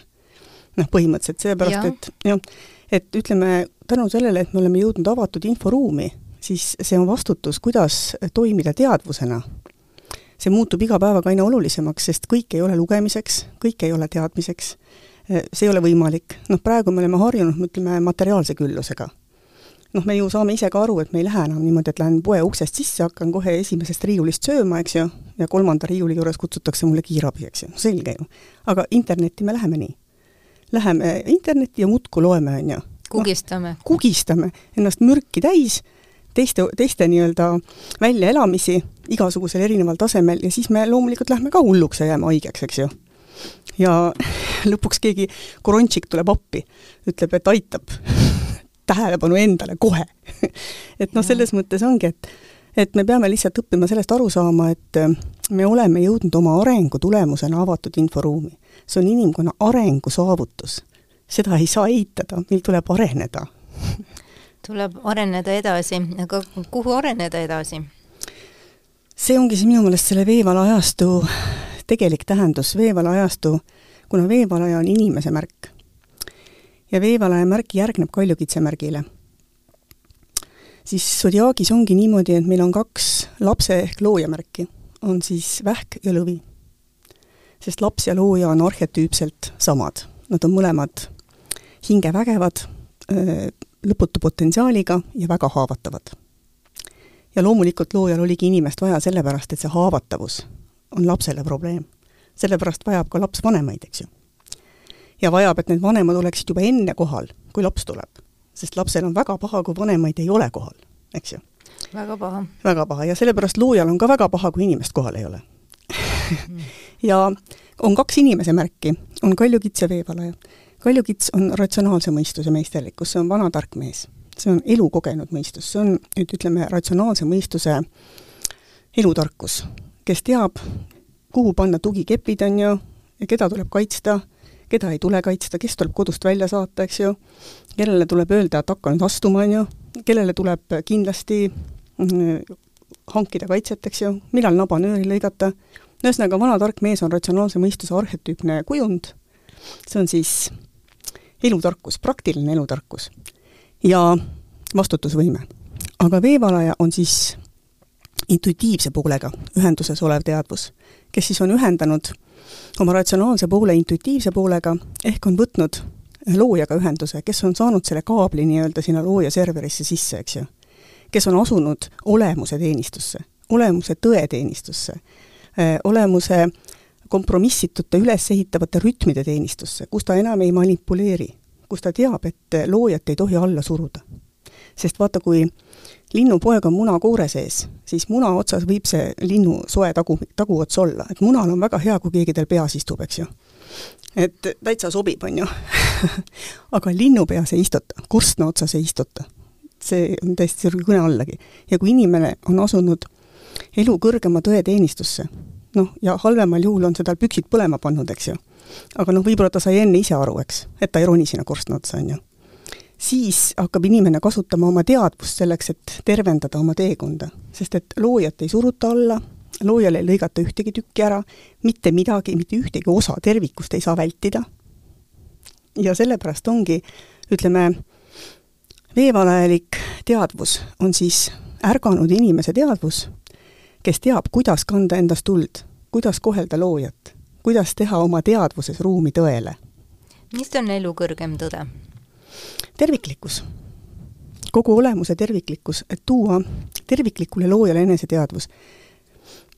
noh, põhimõtteliselt seepärast, et jah, et ütleme, tänu sellele, et me oleme jõudnud avatud inforuumi, siis see on vastutus, kuidas toimida teadvusena. see muutub iga päevaga aina olulisemaks, sest kõik ei ole lugemiseks, kõik ei ole teadmiseks, see ei ole võimalik. noh, praegu me oleme harjunud, ütleme, materiaalse küllusega noh, me ju saame ise ka aru, et me ei lähe enam niimoodi, et lähen poe uksest sisse, hakkan kohe esimesest riiulist sööma, eks ju, ja kolmanda riiuli juures kutsutakse mulle kiirabi, eks ju, selge ju. aga internetti me läheme nii läheme internetti ja muudkui loeme, on ju. kugistame no,. kugistame ennast mürki täis, teiste, teiste nii-öelda väljaelamisi igasugusel erineval tasemel ja siis me loomulikult lähme ka hulluks ja jääme haigeks, eks ju. ja *laughs* lõpuks keegi korontšik tuleb appi, ütleb, et aitab *laughs* tähelepanu endale kohe *laughs* et noh, selles mõttes ongi, et et me peame lihtsalt õppima sellest aru saama, et me oleme jõudnud oma arengu tulemusena avatud inforuumi see on inimkonna arengu saavutus. seda ei saa eitada, meil tuleb areneda tuleb areneda edasi, aga kuhu areneda edasi? see ongi siis minu meelest selle veevalla ajastu tegelik tähendus, veevalla ajastu, kuna veevalaja on inimese märk. ja veevalaja märk järgneb kaljukitse märgile. siis sodiaagis ongi niimoodi, et meil on kaks lapse ehk looja märki, on siis vähk ja lõvi sest laps ja looja on arhetüüpselt samad. Nad on mõlemad hingevägevad, lõputu potentsiaaliga ja väga haavatavad. ja loomulikult loojal oligi inimest vaja sellepärast, et see haavatavus on lapsele probleem. sellepärast vajab ka laps vanemaid, eks ju. ja vajab, et need vanemad oleksid juba enne kohal, kui laps tuleb. sest lapsel on väga paha, kui vanemaid ei ole kohal, eks ju. väga paha. väga paha ja sellepärast loojal on ka väga paha, kui inimest kohal ei ole *laughs* ja on kaks inimese märki, on kaljukits ja veevalaja. kaljukits on ratsionaalse mõistuse meisterlikkus, see on vana tark mees. see on elukogenud mõistus, see on nüüd ütleme, ratsionaalse mõistuse elutarkus, kes teab, kuhu panna tugikepid, on ju, keda tuleb kaitsta, keda ei tule kaitsta, kes tuleb kodust välja saata, eks ju, kellele tuleb öelda, et hakka nüüd astuma, on ju, kellele tuleb kindlasti mm, hankida kaitset, eks ju, millal nabanööri lõigata, ühesõnaga, vana tark mees on ratsionaalse mõistuse arhetüüpne kujund, see on siis elutarkus, praktiline elutarkus ja vastutusvõime. aga veevalaja on siis intuitiivse poolega ühenduses olev teadvus, kes siis on ühendanud oma ratsionaalse poole intuitiivse poolega, ehk on võtnud loojaga ühenduse, kes on saanud selle kaabli nii-öelda sinna looja serverisse sisse, eks ju. kes on asunud olemuse teenistusse, olemuse tõeteenistusse, olemuse kompromissitute ülesehitavate rütmide teenistusse, kus ta enam ei manipuleeri, kus ta teab, et loojat ei tohi alla suruda. sest vaata, kui linnupoeg on munakoore sees, siis muna otsas võib see linnu soe tagu, taguots olla, et munal on väga hea, kui keegi tal peas istub, eks ju. et täitsa sobib, on ju *laughs* aga linnu peas ei istuta, korstna otsas ei istuta. see on täiesti kõne allagi. ja kui inimene on asunud elu kõrgema tõe teenistusse, noh, ja halvemal juhul on see tal püksid põlema pannud, eks ju. aga noh, võib-olla ta sai enne ise aru, eks, et ta ei roni sinna korstna otsa, on ju. siis hakkab inimene kasutama oma teadvust selleks, et tervendada oma teekonda, sest et loojat ei suruta alla, loojal ei lõigata ühtegi tükki ära, mitte midagi, mitte ühtegi osa tervikust ei saa vältida. ja sellepärast ongi, ütleme, veevalajalik teadvus on siis ärganud inimese teadvus kes teab, kuidas kanda endast tuld, kuidas kohelda loojat, kuidas teha oma teadvuses ruumi tõele. mis on elu kõrgem tõde? terviklikkus. kogu olemuse terviklikkus, et tuua terviklikule loojale eneseteadvus.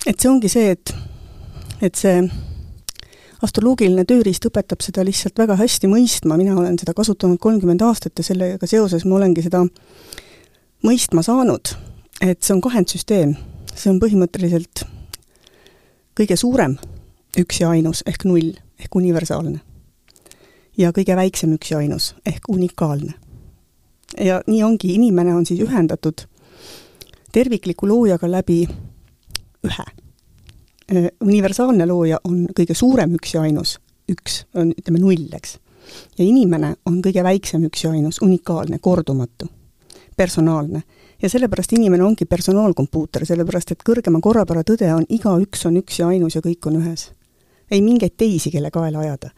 et see ongi see, et, et see astroloogiline tööriist õpetab seda lihtsalt väga hästi mõistma, mina olen seda kasutanud kolmkümmend aastat ja sellega seoses ma olengi seda mõistma saanud, et see on kahendsüsteem see on põhimõtteliselt kõige suurem üks ja ainus ehk null ehk universaalne. ja kõige väiksem üks ja ainus ehk unikaalne. ja nii ongi, inimene on siis ühendatud tervikliku loojaga läbi ühe. universaalne looja on kõige suurem üks ja ainus, üks on, ütleme, null, eks. ja inimene on kõige väiksem üks ja ainus, unikaalne, kordumatu, personaalne ja sellepärast inimene ongi personaalkompuuter, sellepärast et kõrgema korrapära tõde on igaüks on üks ja ainus ja kõik on ühes. ei mingeid teisi, kelle kaela ajada.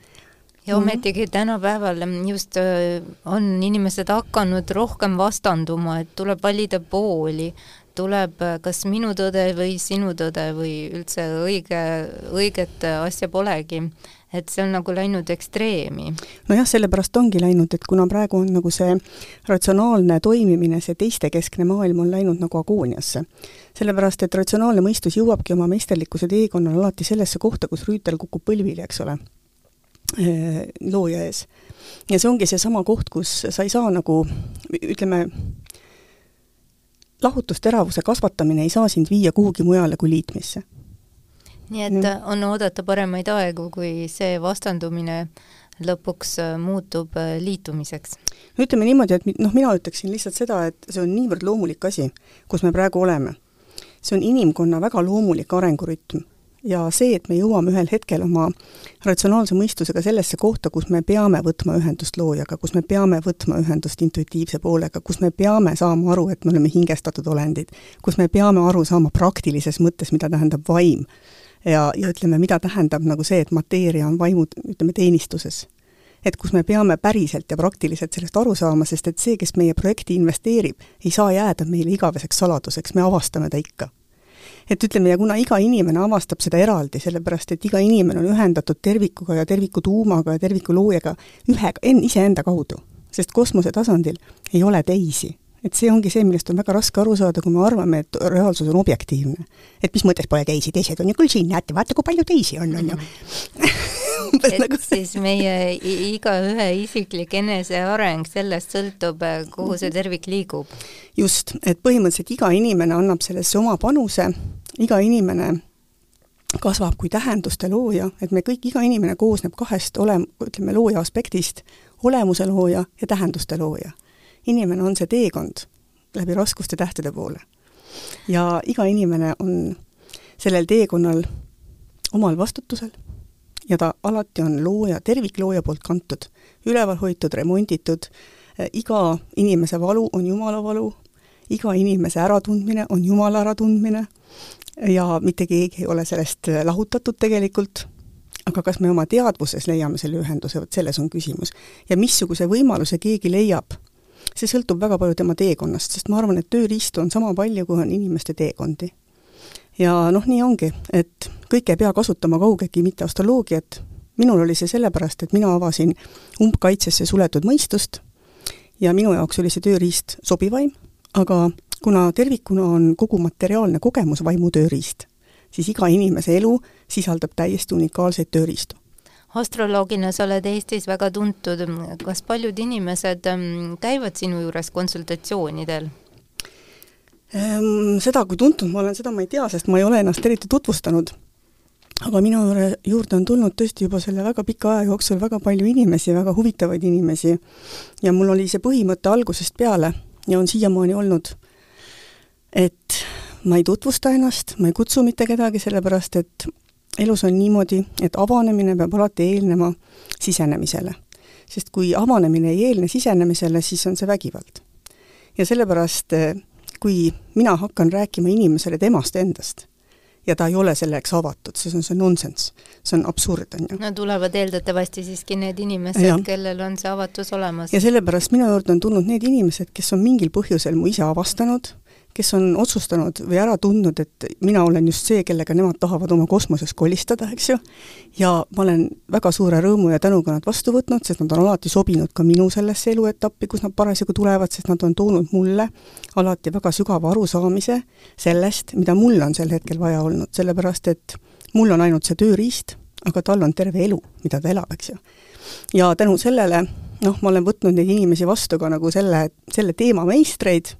Ja ometigi tänapäeval just äh, on inimesed hakanud rohkem vastanduma, et tuleb valida pooli, tuleb äh, kas minu tõde või sinu tõde või üldse õige, õiget asja polegi et see on nagu läinud ekstreemi. nojah, sellepärast ongi läinud, et kuna praegu on nagu see ratsionaalne toimimine, see teistekeskne maailm on läinud nagu agooniasse. sellepärast, et ratsionaalne mõistus jõuabki oma meisterlikkuse teekonnal alati sellesse kohta, kus rüütel kukub põlvili, eks ole, looja ees. ja see ongi seesama koht, kus sa ei saa nagu ütleme, lahutusteravuse kasvatamine ei saa sind viia kuhugi mujale kui liitmisse nii et mm. on oodata paremaid aegu, kui see vastandumine lõpuks äh, muutub äh, liitumiseks? ütleme niimoodi, et noh, mina ütleksin lihtsalt seda, et see on niivõrd loomulik asi, kus me praegu oleme. see on inimkonna väga loomulik arengurütm ja see, et me jõuame ühel hetkel oma ratsionaalse mõistusega sellesse kohta, kus me peame võtma ühendust loojaga, kus me peame võtma ühendust intuitiivse poolega, kus me peame saama aru, et me oleme hingestatud olendid, kus me peame aru saama praktilises mõttes, mida tähendab vaim ja, ja ütleme, mida tähendab nagu see, et mateeria on vaimu, ütleme, teenistuses. et kus me peame päriselt ja praktiliselt sellest aru saama, sest et see, kes meie projekti investeerib, ei saa jääda meile igaveseks saladuseks, me avastame ta ikka. Et ütleme, ja kuna iga inimene avastab seda eraldi, sellepärast et iga inimene on ühendatud tervikuga ja terviku tuumaga ja terviku loojaga ühe, iseenda kaudu, sest kosmose tasandil ei ole teisi et see ongi see, millest on väga raske aru saada, kui me arvame, et reaalsus on objektiivne. et mis mõttes pole teisi, teised on ju? Küll siin, näete, vaata, kui palju teisi on, on ju. *laughs* Et nagu... siis meie igaühe isiklik eneseareng, sellest sõltub, kuhu see tervik liigub. just, et põhimõtteliselt iga inimene annab sellesse oma panuse, iga inimene kasvab kui tähenduste looja, et me kõik, iga inimene koosneb kahest olem-, ütleme, looja aspektist, olemuse looja ja tähenduste looja inimene on see teekond läbi raskuste tähtede poole. ja iga inimene on sellel teekonnal omal vastutusel ja ta alati on looja, terviklooja poolt kantud, üleval hoitud, remonditud, iga inimese valu on Jumala valu, iga inimese äratundmine on Jumala äratundmine ja mitte keegi ei ole sellest lahutatud tegelikult, aga kas me oma teadvuses leiame selle ühenduse, vot selles on küsimus. ja missuguse võimaluse keegi leiab see sõltub väga palju tema teekonnast, sest ma arvan, et tööriistu on sama palju, kui on inimeste teekondi. ja noh, nii ongi, et kõike ei pea kasutama kaugegi mitte astroloogiat, minul oli see sellepärast, et mina avasin umbkaitsesse suletud mõistust ja minu jaoks oli see tööriist sobivaim, aga kuna tervikuna on kogu materiaalne kogemus vaimu tööriist, siis iga inimese elu sisaldab täiesti unikaalseid tööriistu astroloogina sa oled Eestis väga tuntud, kas paljud inimesed ähm, käivad sinu juures konsultatsioonidel? Ehm, seda, kui tuntud ma olen, seda ma ei tea, sest ma ei ole ennast eriti tutvustanud. aga minu juurde on tulnud tõesti juba selle väga pika aja jooksul väga palju inimesi, väga huvitavaid inimesi. ja mul oli see põhimõte algusest peale ja on siiamaani olnud, et ma ei tutvusta ennast, ma ei kutsu mitte kedagi, sellepärast et elus on niimoodi, et avanemine peab alati eelnema sisenemisele. sest kui avanemine ei eelne sisenemisele, siis on see vägivald. ja sellepärast, kui mina hakkan rääkima inimesele temast endast, ja ta ei ole selleks avatud, siis on see nonsenss. see on absurd, on ju. no tulevad eeldatavasti siiski need inimesed, kellel on see avatus olemas. ja sellepärast minu juurde on tulnud need inimesed, kes on mingil põhjusel mu ise avastanud, kes on otsustanud või ära tundnud, et mina olen just see, kellega nemad tahavad oma kosmoses kolistada, eks ju, ja ma olen väga suure rõõmu ja tänuga nad vastu võtnud, sest nad on alati sobinud ka minu sellesse eluetappi, kus nad parasjagu tulevad, sest nad on toonud mulle alati väga sügava arusaamise sellest, mida mul on sel hetkel vaja olnud, sellepärast et mul on ainult see tööriist, aga tal on terve elu, mida ta elab, eks ju. ja tänu sellele noh, ma olen võtnud neid inimesi vastu ka nagu selle, selle teema meistreid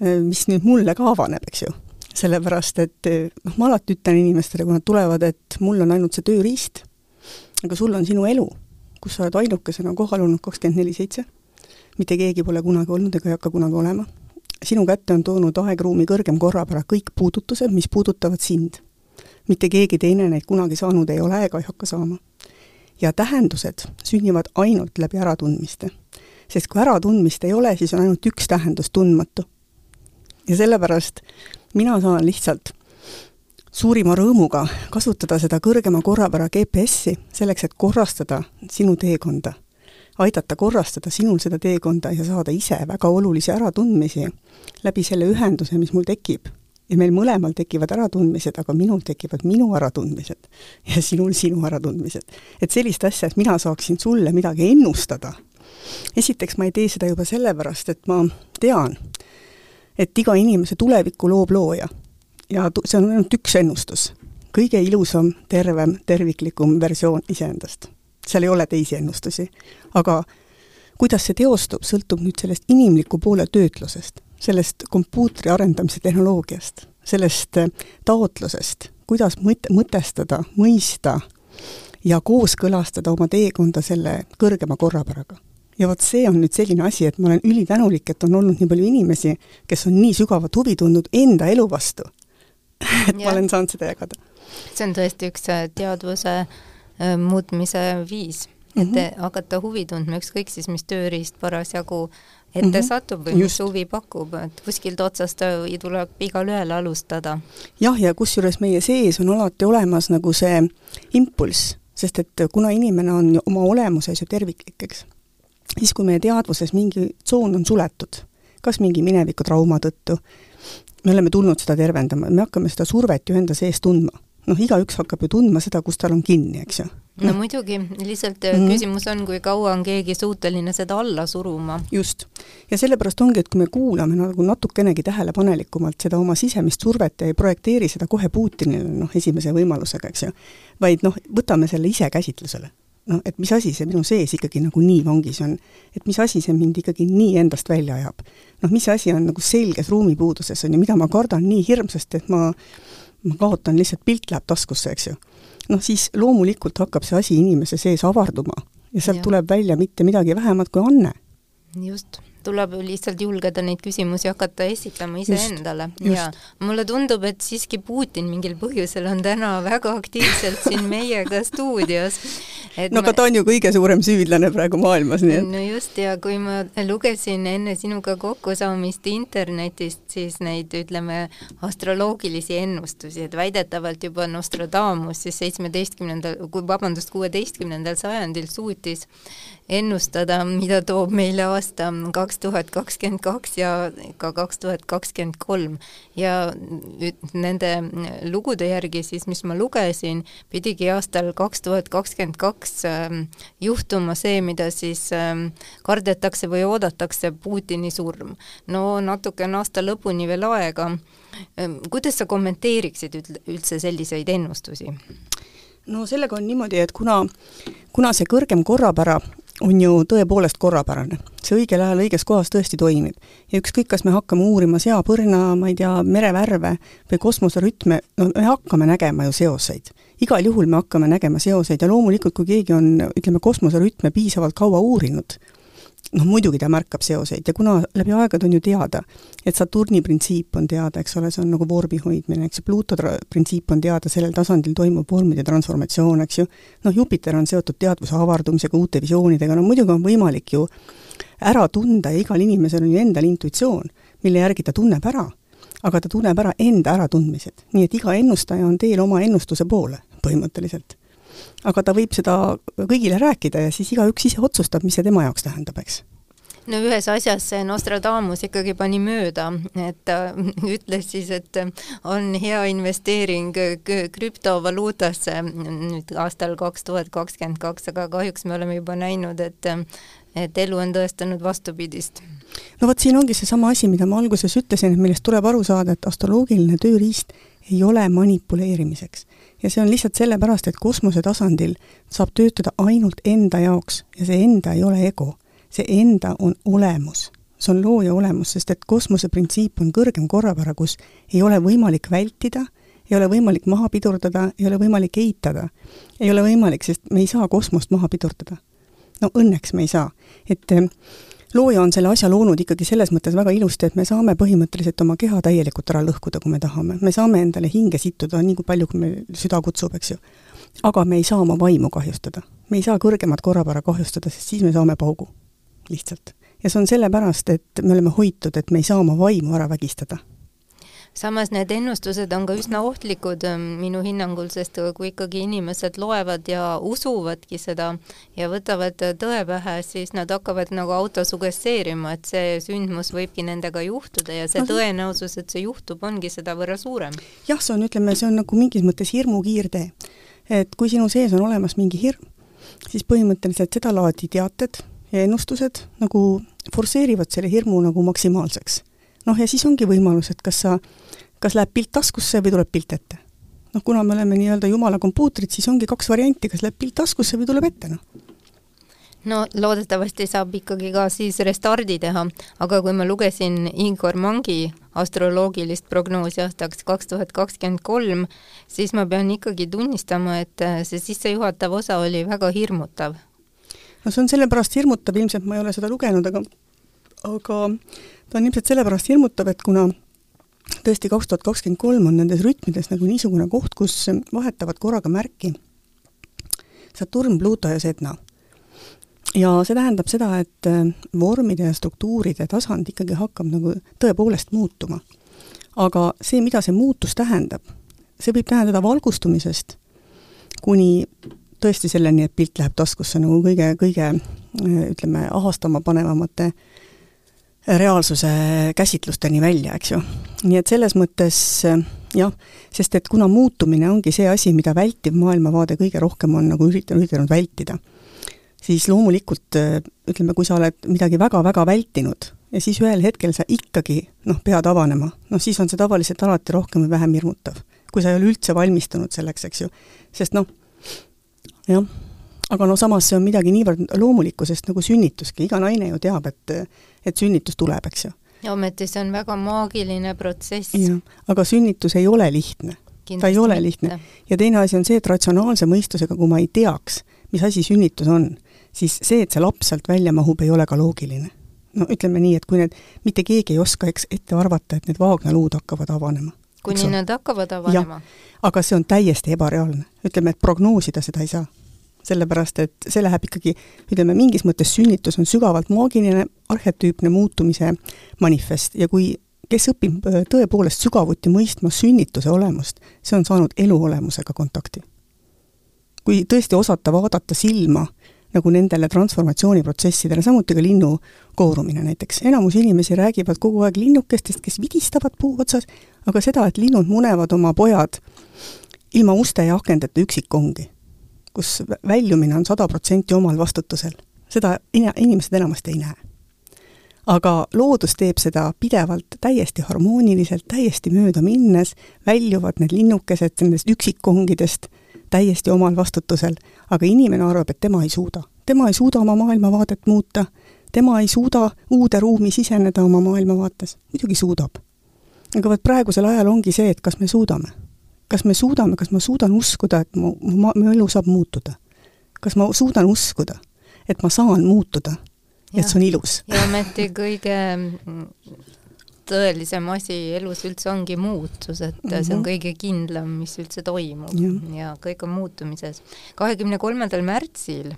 mis nüüd mulle ka avaneb, eks ju. sellepärast, et äh, noh, ma alati ütlen inimestele, kui nad tulevad, et mul on ainult see tööriist, aga sul on sinu elu, kus sa oled ainukesena kohal olnud kakskümmend neli seitse, mitte keegi pole kunagi olnud ega ei hakka kunagi olema. sinu kätte on toonud aegruumi kõrgem korrapära kõik puudutused, mis puudutavad sind. mitte keegi teine neid kunagi saanud ei ole ega ei hakka saama. ja tähendused sünnivad ainult läbi äratundmiste. sest kui äratundmist ei ole, siis on ainult üks tähendus, tundmatu ja sellepärast mina saan lihtsalt suurima rõõmuga kasutada seda kõrgema korrapära GPS-i selleks, et korrastada sinu teekonda. aidata korrastada sinul seda teekonda ja saada ise väga olulisi äratundmisi läbi selle ühenduse, mis mul tekib. ja meil mõlemal tekivad äratundmised, aga minul tekivad minu äratundmised ja sinul sinu äratundmised. et sellist asja, et mina saaksin sulle midagi ennustada, esiteks ma ei tee seda juba sellepärast, et ma tean, et iga inimese tulevikku loob looja. ja see on ainult üks ennustus. kõige ilusam, tervem, terviklikum versioon iseendast. seal ei ole teisi ennustusi. aga kuidas see teostub, sõltub nüüd sellest inimliku poole töötlusest, sellest kompuutri arendamise tehnoloogiast, sellest äh, taotlusest, kuidas mõt-, mõtestada, mõista ja kooskõlastada oma teekonda selle kõrgema korrapäraga ja vot see on nüüd selline asi, et ma olen ülitänulik, et on olnud nii palju inimesi, kes on nii sügavat huvi tundnud enda elu vastu *laughs* et ja. ma olen saanud seda jagada. see on tõesti üks äh, teadvuse äh, muutmise viis, et mm -hmm. hakata huvi tundma, ükskõik siis mis tööriist parasjagu ette mm -hmm. satub või Just. mis huvi pakub, et kuskilt otsast äh, tuleb igalühel alustada. jah, ja kusjuures meie sees on alati olemas nagu see impulss, sest et kuna inimene on oma olemuses ju terviklik, eks siis, kui meie teadvuses mingi tsoon on suletud, kas mingi minevikutrauma tõttu, me oleme tulnud seda tervendama, me hakkame seda survet ju enda sees tundma. noh, igaüks hakkab ju tundma seda, kus tal on kinni, eks ju. no muidugi, lihtsalt mm. küsimus on, kui kaua on keegi suuteline seda alla suruma. just. ja sellepärast ongi, et kui me kuulame nagu natukenegi tähelepanelikumalt seda oma sisemist survet ja ei projekteeri seda kohe Putinile, noh, esimese võimalusega, eks ju, vaid noh, võtame selle ise käsitlusele noh, et mis asi see minu sees ikkagi nagu nii vangis on. et mis asi see mind ikkagi nii endast välja ajab. noh, mis asi on nagu selges ruumipuuduses, on ju, mida ma kardan nii hirmsasti, et ma ma kaotan lihtsalt, pilt läheb taskusse, eks ju. noh, siis loomulikult hakkab see asi inimese sees avarduma ja sealt ja. tuleb välja mitte midagi vähemat kui anne. just tuleb lihtsalt julgeda neid küsimusi hakata esitama iseendale ja mulle tundub, et siiski Putin mingil põhjusel on täna väga aktiivselt siin meiega stuudios. no aga ma... ta on ju kõige suurem süüdlane praegu maailmas, nii et. no just ja kui ma lugesin enne sinuga kokkusaamist internetist, siis neid ütleme astroloogilisi ennustusi, et väidetavalt juba Nostradamus siis seitsmeteistkümnendal, kui vabandust, kuueteistkümnendal sajandil suutis ennustada, mida toob meile aasta kaks tuhat kakskümmend kaks ja ka kaks tuhat kakskümmend kolm. ja nende lugude järgi siis, mis ma lugesin, pidigi aastal kaks tuhat kakskümmend kaks ähm, juhtuma see, mida siis ähm, kardetakse või oodatakse, Putini surm. no natuke on aasta lõpuni veel aega. Ähm, kuidas sa kommenteeriksid üldse selliseid ennustusi? no sellega on niimoodi, et kuna, kuna see kõrgem korrapära on ju tõepoolest korrapärane. see õigel ajal õiges kohas tõesti toimib. ja ükskõik, kas me hakkame uurima seapõrna, ma ei tea, merevärve või kosmoserütme, no me hakkame nägema ju seoseid. igal juhul me hakkame nägema seoseid ja loomulikult, kui keegi on, ütleme, kosmoserütme piisavalt kaua uurinud, noh muidugi ta märkab seoseid ja kuna läbi aegade on ju teada, et Saturni printsiip on teada, eks ole, see on nagu vormi hoidmine, eks ju, Pluto printsiip on teada, sellel tasandil toimub vormide transformatsioon, eks ju, noh, Jupiter on seotud teadvuse avardumisega, uute visioonidega, no muidugi on võimalik ju ära tunda ja igal inimesel on ju endal intuitsioon, mille järgi ta tunneb ära, aga ta tunneb ära enda äratundmised. nii et iga ennustaja on teel oma ennustuse poole, põhimõtteliselt aga ta võib seda kõigile rääkida ja siis igaüks ise otsustab, mis see tema jaoks tähendab, eks no ühes asjas see Nostradamus ikkagi pani mööda, et ta *laughs* ütles siis, et on hea investeering krüptovaluutasse nüüd aastal kaks tuhat kakskümmend kaks, aga kahjuks me oleme juba näinud, et et elu on tõestanud vastupidist. no vot, siin ongi seesama asi, mida ma alguses ütlesin, et millest tuleb aru saada, et astroloogiline tööriist ei ole manipuleerimiseks ja see on lihtsalt sellepärast, et kosmose tasandil saab töötada ainult enda jaoks ja see enda ei ole ego. see enda on olemus, see on looja olemus, sest et kosmose printsiip on kõrgem korrapära, kus ei ole võimalik vältida, ei ole võimalik maha pidurdada, ei ole võimalik eitada. ei ole võimalik, sest me ei saa kosmost maha pidurdada. no õnneks me ei saa. et looja on selle asja loonud ikkagi selles mõttes väga ilusti, et me saame põhimõtteliselt oma keha täielikult ära lõhkuda, kui me tahame. me saame endale hinge sittuda nii kui palju, kui meil süda kutsub, eks ju. aga me ei saa oma vaimu kahjustada. me ei saa kõrgemat korrapära kahjustada, sest siis me saame paugu. lihtsalt. ja see on sellepärast, et me oleme hoitud, et me ei saa oma vaimu ära vägistada samas need ennustused on ka üsna ohtlikud ähm, minu hinnangul, sest kui ikkagi inimesed loevad ja usuvadki seda ja võtavad tõe pähe, siis nad hakkavad nagu autosugesteerima, et see sündmus võibki nendega juhtuda ja see tõenäosus, et see juhtub, ongi sedavõrra suurem. jah, see on, ütleme, see on nagu mingis mõttes hirmu kiirtee. et kui sinu sees on olemas mingi hirm, siis põhimõtteliselt sedalaadi teated ja ennustused nagu forsseerivad selle hirmu nagu maksimaalseks noh, ja siis ongi võimalus, et kas sa, kas läheb pilt taskusse või tuleb pilt ette. noh, kuna me oleme nii-öelda jumala kompuutrid, siis ongi kaks varianti, kas läheb pilt taskusse või tuleb ette, noh no loodetavasti saab ikkagi ka siis restardi teha, aga kui ma lugesin Igor Mangi astroloogilist prognoosi aastaks kaks tuhat kakskümmend kolm, siis ma pean ikkagi tunnistama, et see sissejuhatav osa oli väga hirmutav. no see on sellepärast hirmutav, ilmselt ma ei ole seda lugenud, aga aga ta on ilmselt sellepärast hirmutav, et kuna tõesti kaks tuhat kakskümmend kolm on nendes rütmides nagu niisugune koht, kus vahetavad korraga märki Saturn, Pluto ja Sedna. ja see tähendab seda, et äh, vormide ja struktuuride tasand ikkagi hakkab nagu tõepoolest muutuma. aga see, mida see muutus tähendab, see võib tähendada valgustumisest kuni tõesti selleni, et pilt läheb taskusse nagu kõige, kõige äh, ütleme, ahastama panevamate äh, reaalsuse käsitlusteni välja, eks ju. nii et selles mõttes jah, sest et kuna muutumine ongi see asi, mida vältiv maailmavaade kõige rohkem on nagu üritanud, üritanud vältida, siis loomulikult ütleme, kui sa oled midagi väga-väga vältinud ja siis ühel hetkel sa ikkagi noh, pead avanema, noh siis on see tavaliselt alati rohkem või vähem hirmutav. kui sa ei ole üldse valmistunud selleks, eks ju. sest noh, jah aga no samas see on midagi niivõrd loomulikku, sest nagu sünnituski, iga naine ju teab, et, et sünnitus tuleb, eks ju. ometi see on väga maagiline protsess. jah, aga sünnitus ei ole lihtne. ta ei ole lihtne. ja teine asi on see, et ratsionaalse mõistusega, kui ma ei teaks, mis asi sünnitus on, siis see, et see laps sealt välja mahub, ei ole ka loogiline. no ütleme nii, et kui need, mitte keegi ei oska eks ette arvata, et need vaagnaluud hakkavad avanema. kuni nad hakkavad avanema? aga see on täiesti ebareaalne. ütleme, et prognoosida seda ei saa sellepärast et see läheb ikkagi, ütleme, mingis mõttes sünnitus on sügavalt maagiline, arhetüüpne muutumise manifest ja kui kes õpib äh, tõepoolest sügavuti mõistma sünnituse olemust, see on saanud elu olemusega kontakti. kui tõesti osata vaadata silma nagu nendele transformatsiooniprotsessidele, samuti ka linnu koorumine näiteks. enamus inimesi räägivad kogu aeg linnukestest, kes vidistavad puu otsas, aga seda, et linnud munevad oma pojad ilma uste ja akendeta üksikkongi kus väljumine on sada protsenti omal vastutusel. seda ina-, inimesed enamasti ei näe. aga loodus teeb seda pidevalt täiesti harmooniliselt, täiesti mööda minnes, väljuvad need linnukesed nendest üksikkongidest täiesti omal vastutusel, aga inimene arvab, et tema ei suuda. tema ei suuda oma maailmavaadet muuta, tema ei suuda uude ruumi siseneda oma maailmavaates, muidugi suudab. aga vot praegusel ajal ongi see, et kas me suudame kas me suudame, kas ma suudan uskuda, et mu, mu, mu elu saab muutuda? kas ma suudan uskuda, et ma saan muutuda et see on ilus? ja ometi kõige tõelisem asi elus üldse ongi muutus, et mm -hmm. see on mhm. kõige kindlam, mis üldse toimub ja, ja kõik on muutumises. kahekümne kolmandal märtsil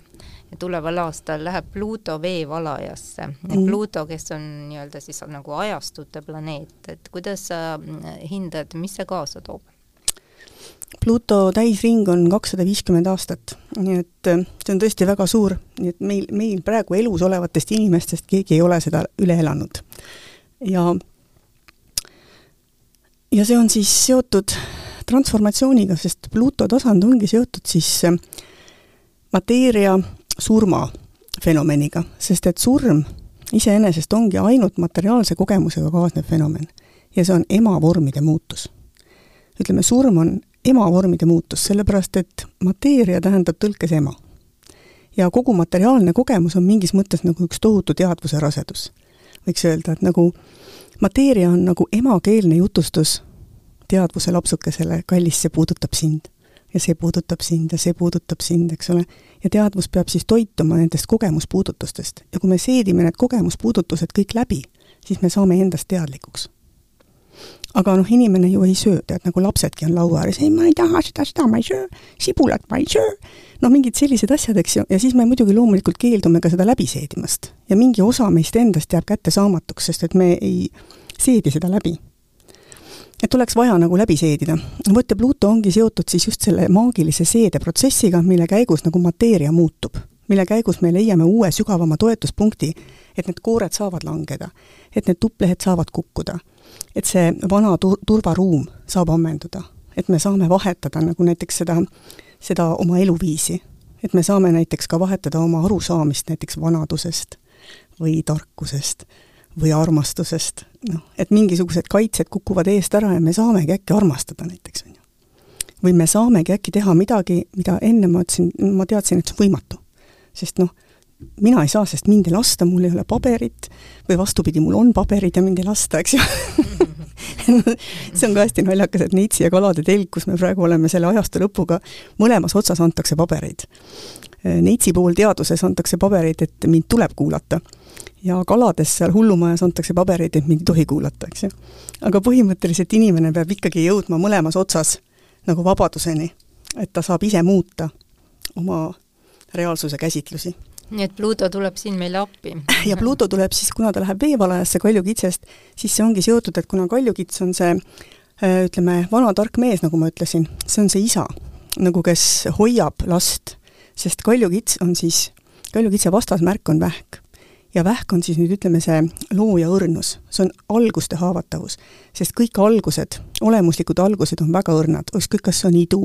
tuleval aastal läheb Pluto veevalajasse mm. -hmm. Pluto, kes on nii-öelda siis nagu ajastute planeet, et kuidas sa hindad, mis see kaasa toob? Pluto täisring on kakssada viiskümmend aastat, nii et äh, see on tõesti väga suur, nii et meil, meil praegu elus olevatest inimestest keegi ei ole seda üle elanud. ja, ja see on siis seotud transformatsiooniga, sest Pluto tasand ongi seotud siis äh, mateeria surma fenomeniga, sest et surm iseenesest ongi ainult materiaalse kogemusega kaasnev fenomen ja see on emavormide muutus. ütleme, surm on emavormide muutus, sellepärast et mateeria tähendab tõlkes ema. ja kogu materiaalne kogemus on mingis mõttes nagu üks tohutu teadvuse rasedus. võiks öelda, et nagu mateeria on nagu emakeelne jutustus teadvuse lapsukesele, kallis, see puudutab sind. ja see puudutab sind ja see puudutab sind, eks ole. ja teadvus peab siis toituma nendest kogemuspuudutustest ja kui me seedime need kogemuspuudutused kõik läbi, siis me saame endast teadlikuks aga noh, inimene ju ei söö, tead, nagu lapsedki on laua ääres, ei, ma ei taha seda, seda ma ei söö, sibulat ma ei söö, no mingid sellised asjad, eks ju, ja siis me muidugi loomulikult keeldume ka seda läbi seedimast. ja mingi osa meist endast jääb kättesaamatuks, sest et me ei seedi seda läbi. et oleks vaja nagu läbi seedida. vot ja Pluto ongi seotud siis just selle maagilise seedeprotsessiga, mille käigus nagu mateeria muutub mille käigus me leiame uue sügavama toetuspunkti, et need koored saavad langeda, et need tupplehed saavad kukkuda et see vana tur-, turvaruum saab ammenduda, et me saame vahetada nagu näiteks seda, seda oma eluviisi. et me saame näiteks ka vahetada oma arusaamist näiteks vanadusest või tarkusest või armastusest, noh, et mingisugused kaitsed kukuvad eest ära ja me saamegi äkki armastada näiteks, on ju. või me saamegi äkki teha midagi, mida enne ma ütlesin, ma teadsin, et see on võimatu. sest noh, mina ei saa, sest mind ei lasta, mul ei ole paberit, või vastupidi, mul on paberid ja mind ei lasta, eks ju *laughs* see on ka hästi naljakas, et Neitsi ja kalade telg, kus me praegu oleme selle ajastu lõpuga, mõlemas otsas antakse pabereid. Neitsi puhul teaduses antakse pabereid, et mind tuleb kuulata. ja kalades seal hullumajas antakse pabereid, et mind ei tohi kuulata, eks ju. aga põhimõtteliselt inimene peab ikkagi jõudma mõlemas otsas nagu vabaduseni, et ta saab ise muuta oma reaalsuse käsitlusi nii et Pluto tuleb siin meile appi. ja Pluto tuleb siis, kuna ta läheb veevalajasse kaljukitsest, siis see ongi seotud, et kuna kaljukits on see äh, ütleme, vana tark mees, nagu ma ütlesin, see on see isa, nagu kes hoiab last, sest kaljukits on siis, kaljukitse vastasmärk on vähk. ja vähk on siis nüüd ütleme, see looja õrnus, see on alguste haavatavus. sest kõik algused, olemuslikud algused on väga õrnad, ükskõik, kas see on idu,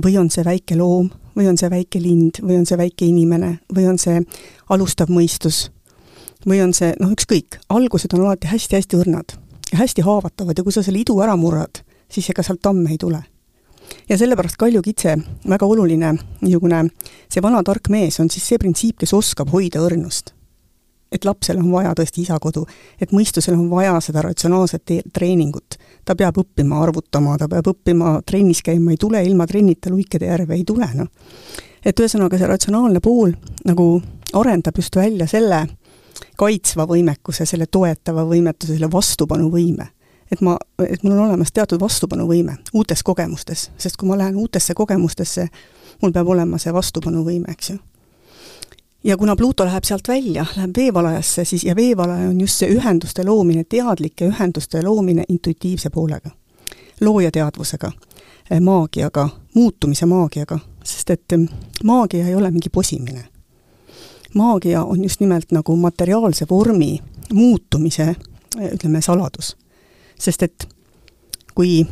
või on see väike loom, või on see väike lind, või on see väike inimene, või on see alustav mõistus, või on see noh, ükskõik, algused on alati hästi-hästi õrnad ja hästi haavatavad ja kui sa selle idu ära murrad, siis ega sealt tamme ei tule. ja sellepärast kaljukitse, väga oluline niisugune, see vana tark mees on siis see printsiip, kes oskab hoida õrnust et lapsel on vaja tõesti isakodu, et mõistusel on vaja seda ratsionaalset treeningut. ta peab õppima arvutama, ta peab õppima trennis käima, ei tule ilma trennita Luikede järve, ei tule, noh. et ühesõnaga, see ratsionaalne pool nagu arendab just välja selle kaitsva võimekuse, selle toetava võimetuse, selle vastupanuvõime. et ma, et mul on olemas teatud vastupanuvõime uutes kogemustes, sest kui ma lähen uutesse kogemustesse, mul peab olema see vastupanuvõime, eks ju ja kuna Pluto läheb sealt välja, läheb veevalajasse, siis, ja veevalaja on just see ühenduste loomine, teadlike ühenduste loomine intuitiivse poolega, loojateadvusega, eh, maagiaga, muutumise maagiaga, sest et eh, maagia ei ole mingi posimine. maagia on just nimelt nagu materiaalse vormi muutumise, eh, ütleme, saladus. sest et kui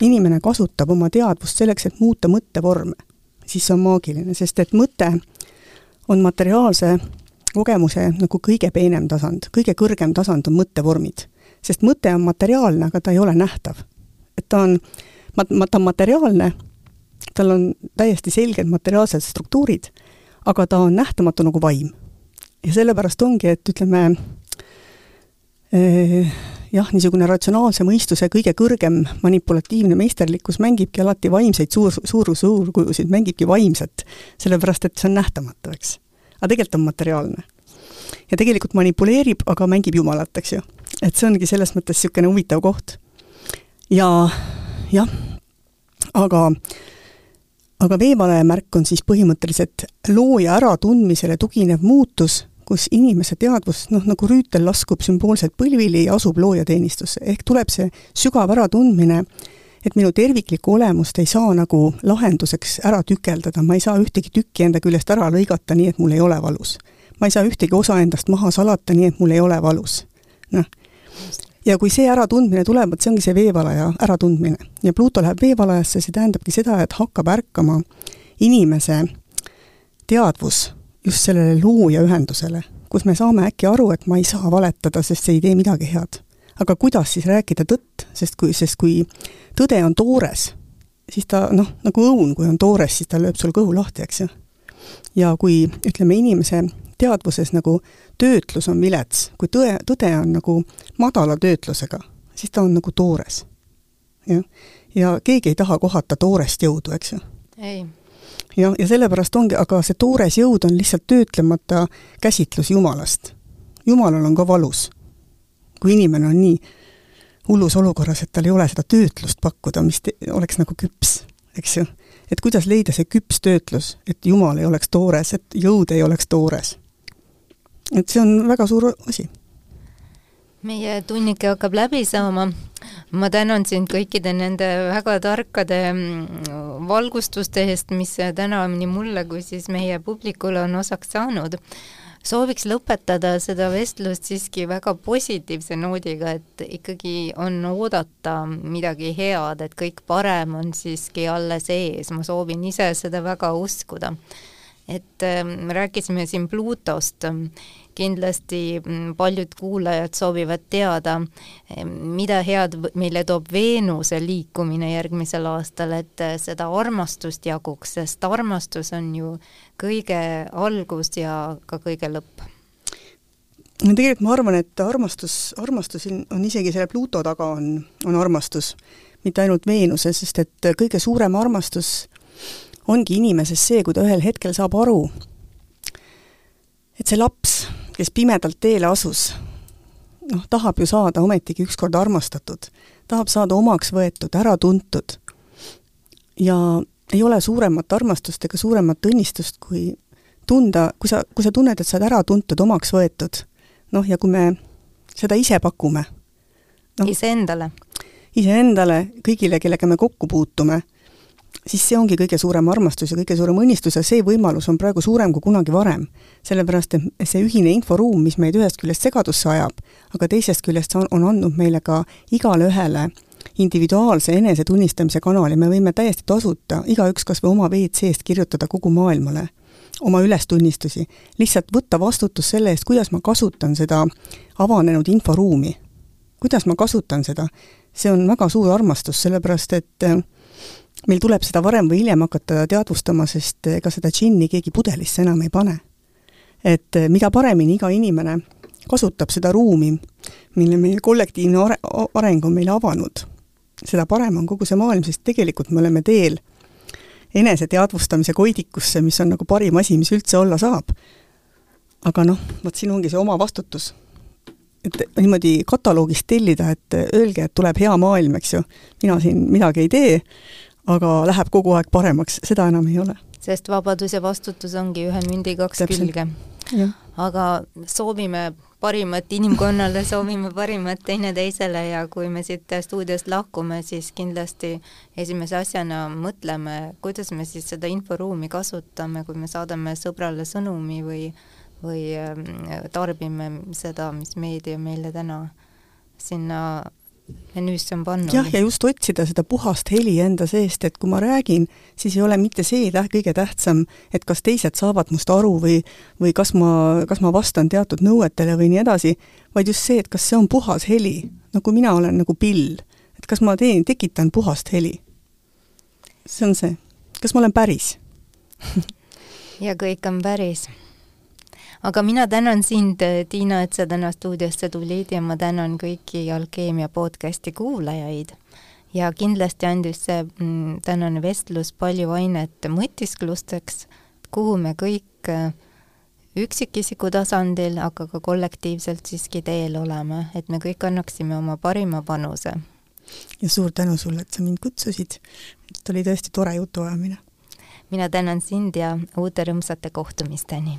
inimene kasutab oma teadvust selleks, et muuta mõttevorme, siis see on maagiline, sest et mõte on materiaalse kogemuse nagu kõige peenem tasand, kõige kõrgem tasand on mõttevormid. sest mõte on materiaalne, aga ta ei ole nähtav. et ta on, ta on materiaalne, tal on täiesti selged materiaalsed struktuurid, aga ta on nähtamatu nagu vaim. ja sellepärast ongi, et ütleme eh, jah, niisugune ratsionaalse mõistuse kõige kõrgem manipulatiivne meisterlikkus mängibki alati vaimseid suur, suur, suurkujusid, mängibki vaimset, sellepärast et see on nähtamatu, eks. aga tegelikult on materiaalne. ja tegelikult manipuleerib, aga mängib jumalat, eks ju. et see ongi selles mõttes niisugune huvitav koht. ja jah, aga aga veevalaja märk on siis põhimõtteliselt looja äratundmisele tuginev muutus kus inimese teadvus noh, nagu rüütel laskub sümboolselt põlvili ja asub loojateenistusse, ehk tuleb see sügav äratundmine, et minu terviklikku olemust ei saa nagu lahenduseks ära tükeldada, ma ei saa ühtegi tükki enda küljest ära lõigata nii, et mul ei ole valus. ma ei saa ühtegi osa endast maha salata nii, et mul ei ole valus. noh, ja kui see äratundmine tuleb, vot see ongi see veevalaja äratundmine. ja Pluto läheb veevalajasse, see tähendabki seda, et hakkab ärkama inimese teadvus just sellele looja ühendusele, kus me saame äkki aru, et ma ei saa valetada, sest see ei tee midagi head. aga kuidas siis rääkida tõtt, sest kui, sest kui tõde on toores, siis ta noh, nagu õun, kui on toores, siis ta lööb sul kõhu lahti, eks ju. ja kui ütleme, inimese teadvuses nagu töötlus on vilets, kui tõe, tõde on nagu madala töötlusega, siis ta on nagu toores. jah, ja keegi ei taha kohata toorest jõudu, eks ju. ei ja, ja sellepärast ongi, aga see toores jõud on lihtsalt töötlemata käsitlus Jumalast. Jumalal on ka valus. kui inimene on nii hullus olukorras, et tal ei ole seda töötlust pakkuda, mis te, oleks nagu küps, eks ju. et kuidas leida see küps töötlus, et Jumal ei oleks toores, et jõud ei oleks toores. et see on väga suur asi meie tunnike hakkab läbi saama. ma tänan sind kõikide nende väga tarkade mm, valgustuste eest, mis täna nii mulle kui siis meie publikule on osaks saanud. sooviks lõpetada seda vestlust siiski väga positiivse noodiga, et ikkagi on oodata midagi head, et kõik parem on siiski alles ees, ma soovin ise seda väga uskuda. et me rääkisime siin Pluutost kindlasti mm, paljud kuulajad soovivad teada, mida head meile toob Veenuse liikumine järgmisel aastal, et äh, seda armastust jaguks, sest armastus on ju kõige algus ja ka kõige lõpp. No tegelikult ma arvan, et armastus, armastus on isegi selle Pluto taga on, on armastus, mitte ainult Veenuse, sest et kõige suurem armastus ongi inimeses see, kui ta ühel hetkel saab aru, et see laps, kes pimedalt teele asus, noh, tahab ju saada ometigi ükskord armastatud, tahab saada omaks võetud, äratuntud. ja ei ole suuremat armastust ega suuremat õnnistust, kui tunda, kui sa, kui sa tunned, et sa oled äratuntud, omaks võetud, noh, ja kui me seda ise pakume no,. iseendale. iseendale, kõigile, kellega me kokku puutume siis see ongi kõige suurem armastus ja kõige suurem õnnistus ja see võimalus on praegu suurem kui kunagi varem. sellepärast, et see ühine inforuum, mis meid ühest küljest segadusse ajab, aga teisest küljest on, on andnud meile ka igale ühele individuaalse enesetunnistamise kanali, me võime täiesti tasuta, igaüks kas või oma WC-st kirjutada kogu maailmale oma ülestunnistusi, lihtsalt võtta vastutus selle eest, kuidas ma kasutan seda avanenud inforuumi. kuidas ma kasutan seda, see on väga suur armastus, sellepärast et meil tuleb seda varem või hiljem hakata teadvustama, sest ega seda džinni keegi pudelisse enam ei pane. et eh, mida paremini iga inimene kasutab seda ruumi, mille meie kollektiivne are-, areng on meile avanud, seda parem on kogu see maailm, sest tegelikult me oleme teel eneseteadvustamise koidikusse, mis on nagu parim asi, mis üldse olla saab. aga noh, vot siin ongi see oma vastutus. et niimoodi kataloogist tellida, et öelge, et tuleb hea maailm, eks ju, mina siin midagi ei tee, aga läheb kogu aeg paremaks, seda enam ei ole. sest vabadus ja vastutus ongi ühe mündi kaks Täpselt. külge. aga soovime parimat inimkonnale, *laughs* soovime parimat teineteisele ja kui me siit stuudiost lahkume, siis kindlasti esimese asjana mõtleme, kuidas me siis seda inforuumi kasutame, kui me saadame sõbrale sõnumi või või ähm, tarbime seda, mis meedia meile täna sinna menüüsse on pannud. jah, ja just otsida seda puhast heli enda seest, et kui ma räägin, siis ei ole mitte see tä-, kõige tähtsam, et kas teised saavad must aru või või kas ma, kas ma vastan teatud nõuetele või nii edasi, vaid just see, et kas see on puhas heli, kui mina olen nagu pill, et kas ma teen, tekitan puhast heli. see on see, kas ma olen päris *laughs* ja kõik on päris aga mina tänan sind, Tiina, et sa täna stuudiosse tulid ja ma tänan kõiki Alkeemia podcasti kuulajaid. ja kindlasti andis see mm, tänane vestlus palju ainet mõtisklusteks, kuhu me kõik äh, üksikisiku tasandil, aga ka kollektiivselt siiski teel oleme, et me kõik annaksime oma parima panuse. ja suur tänu sulle, et sa mind kutsusid, et oli tõesti tore jutuajamine. mina tänan sind ja uute rõõmsate kohtumisteni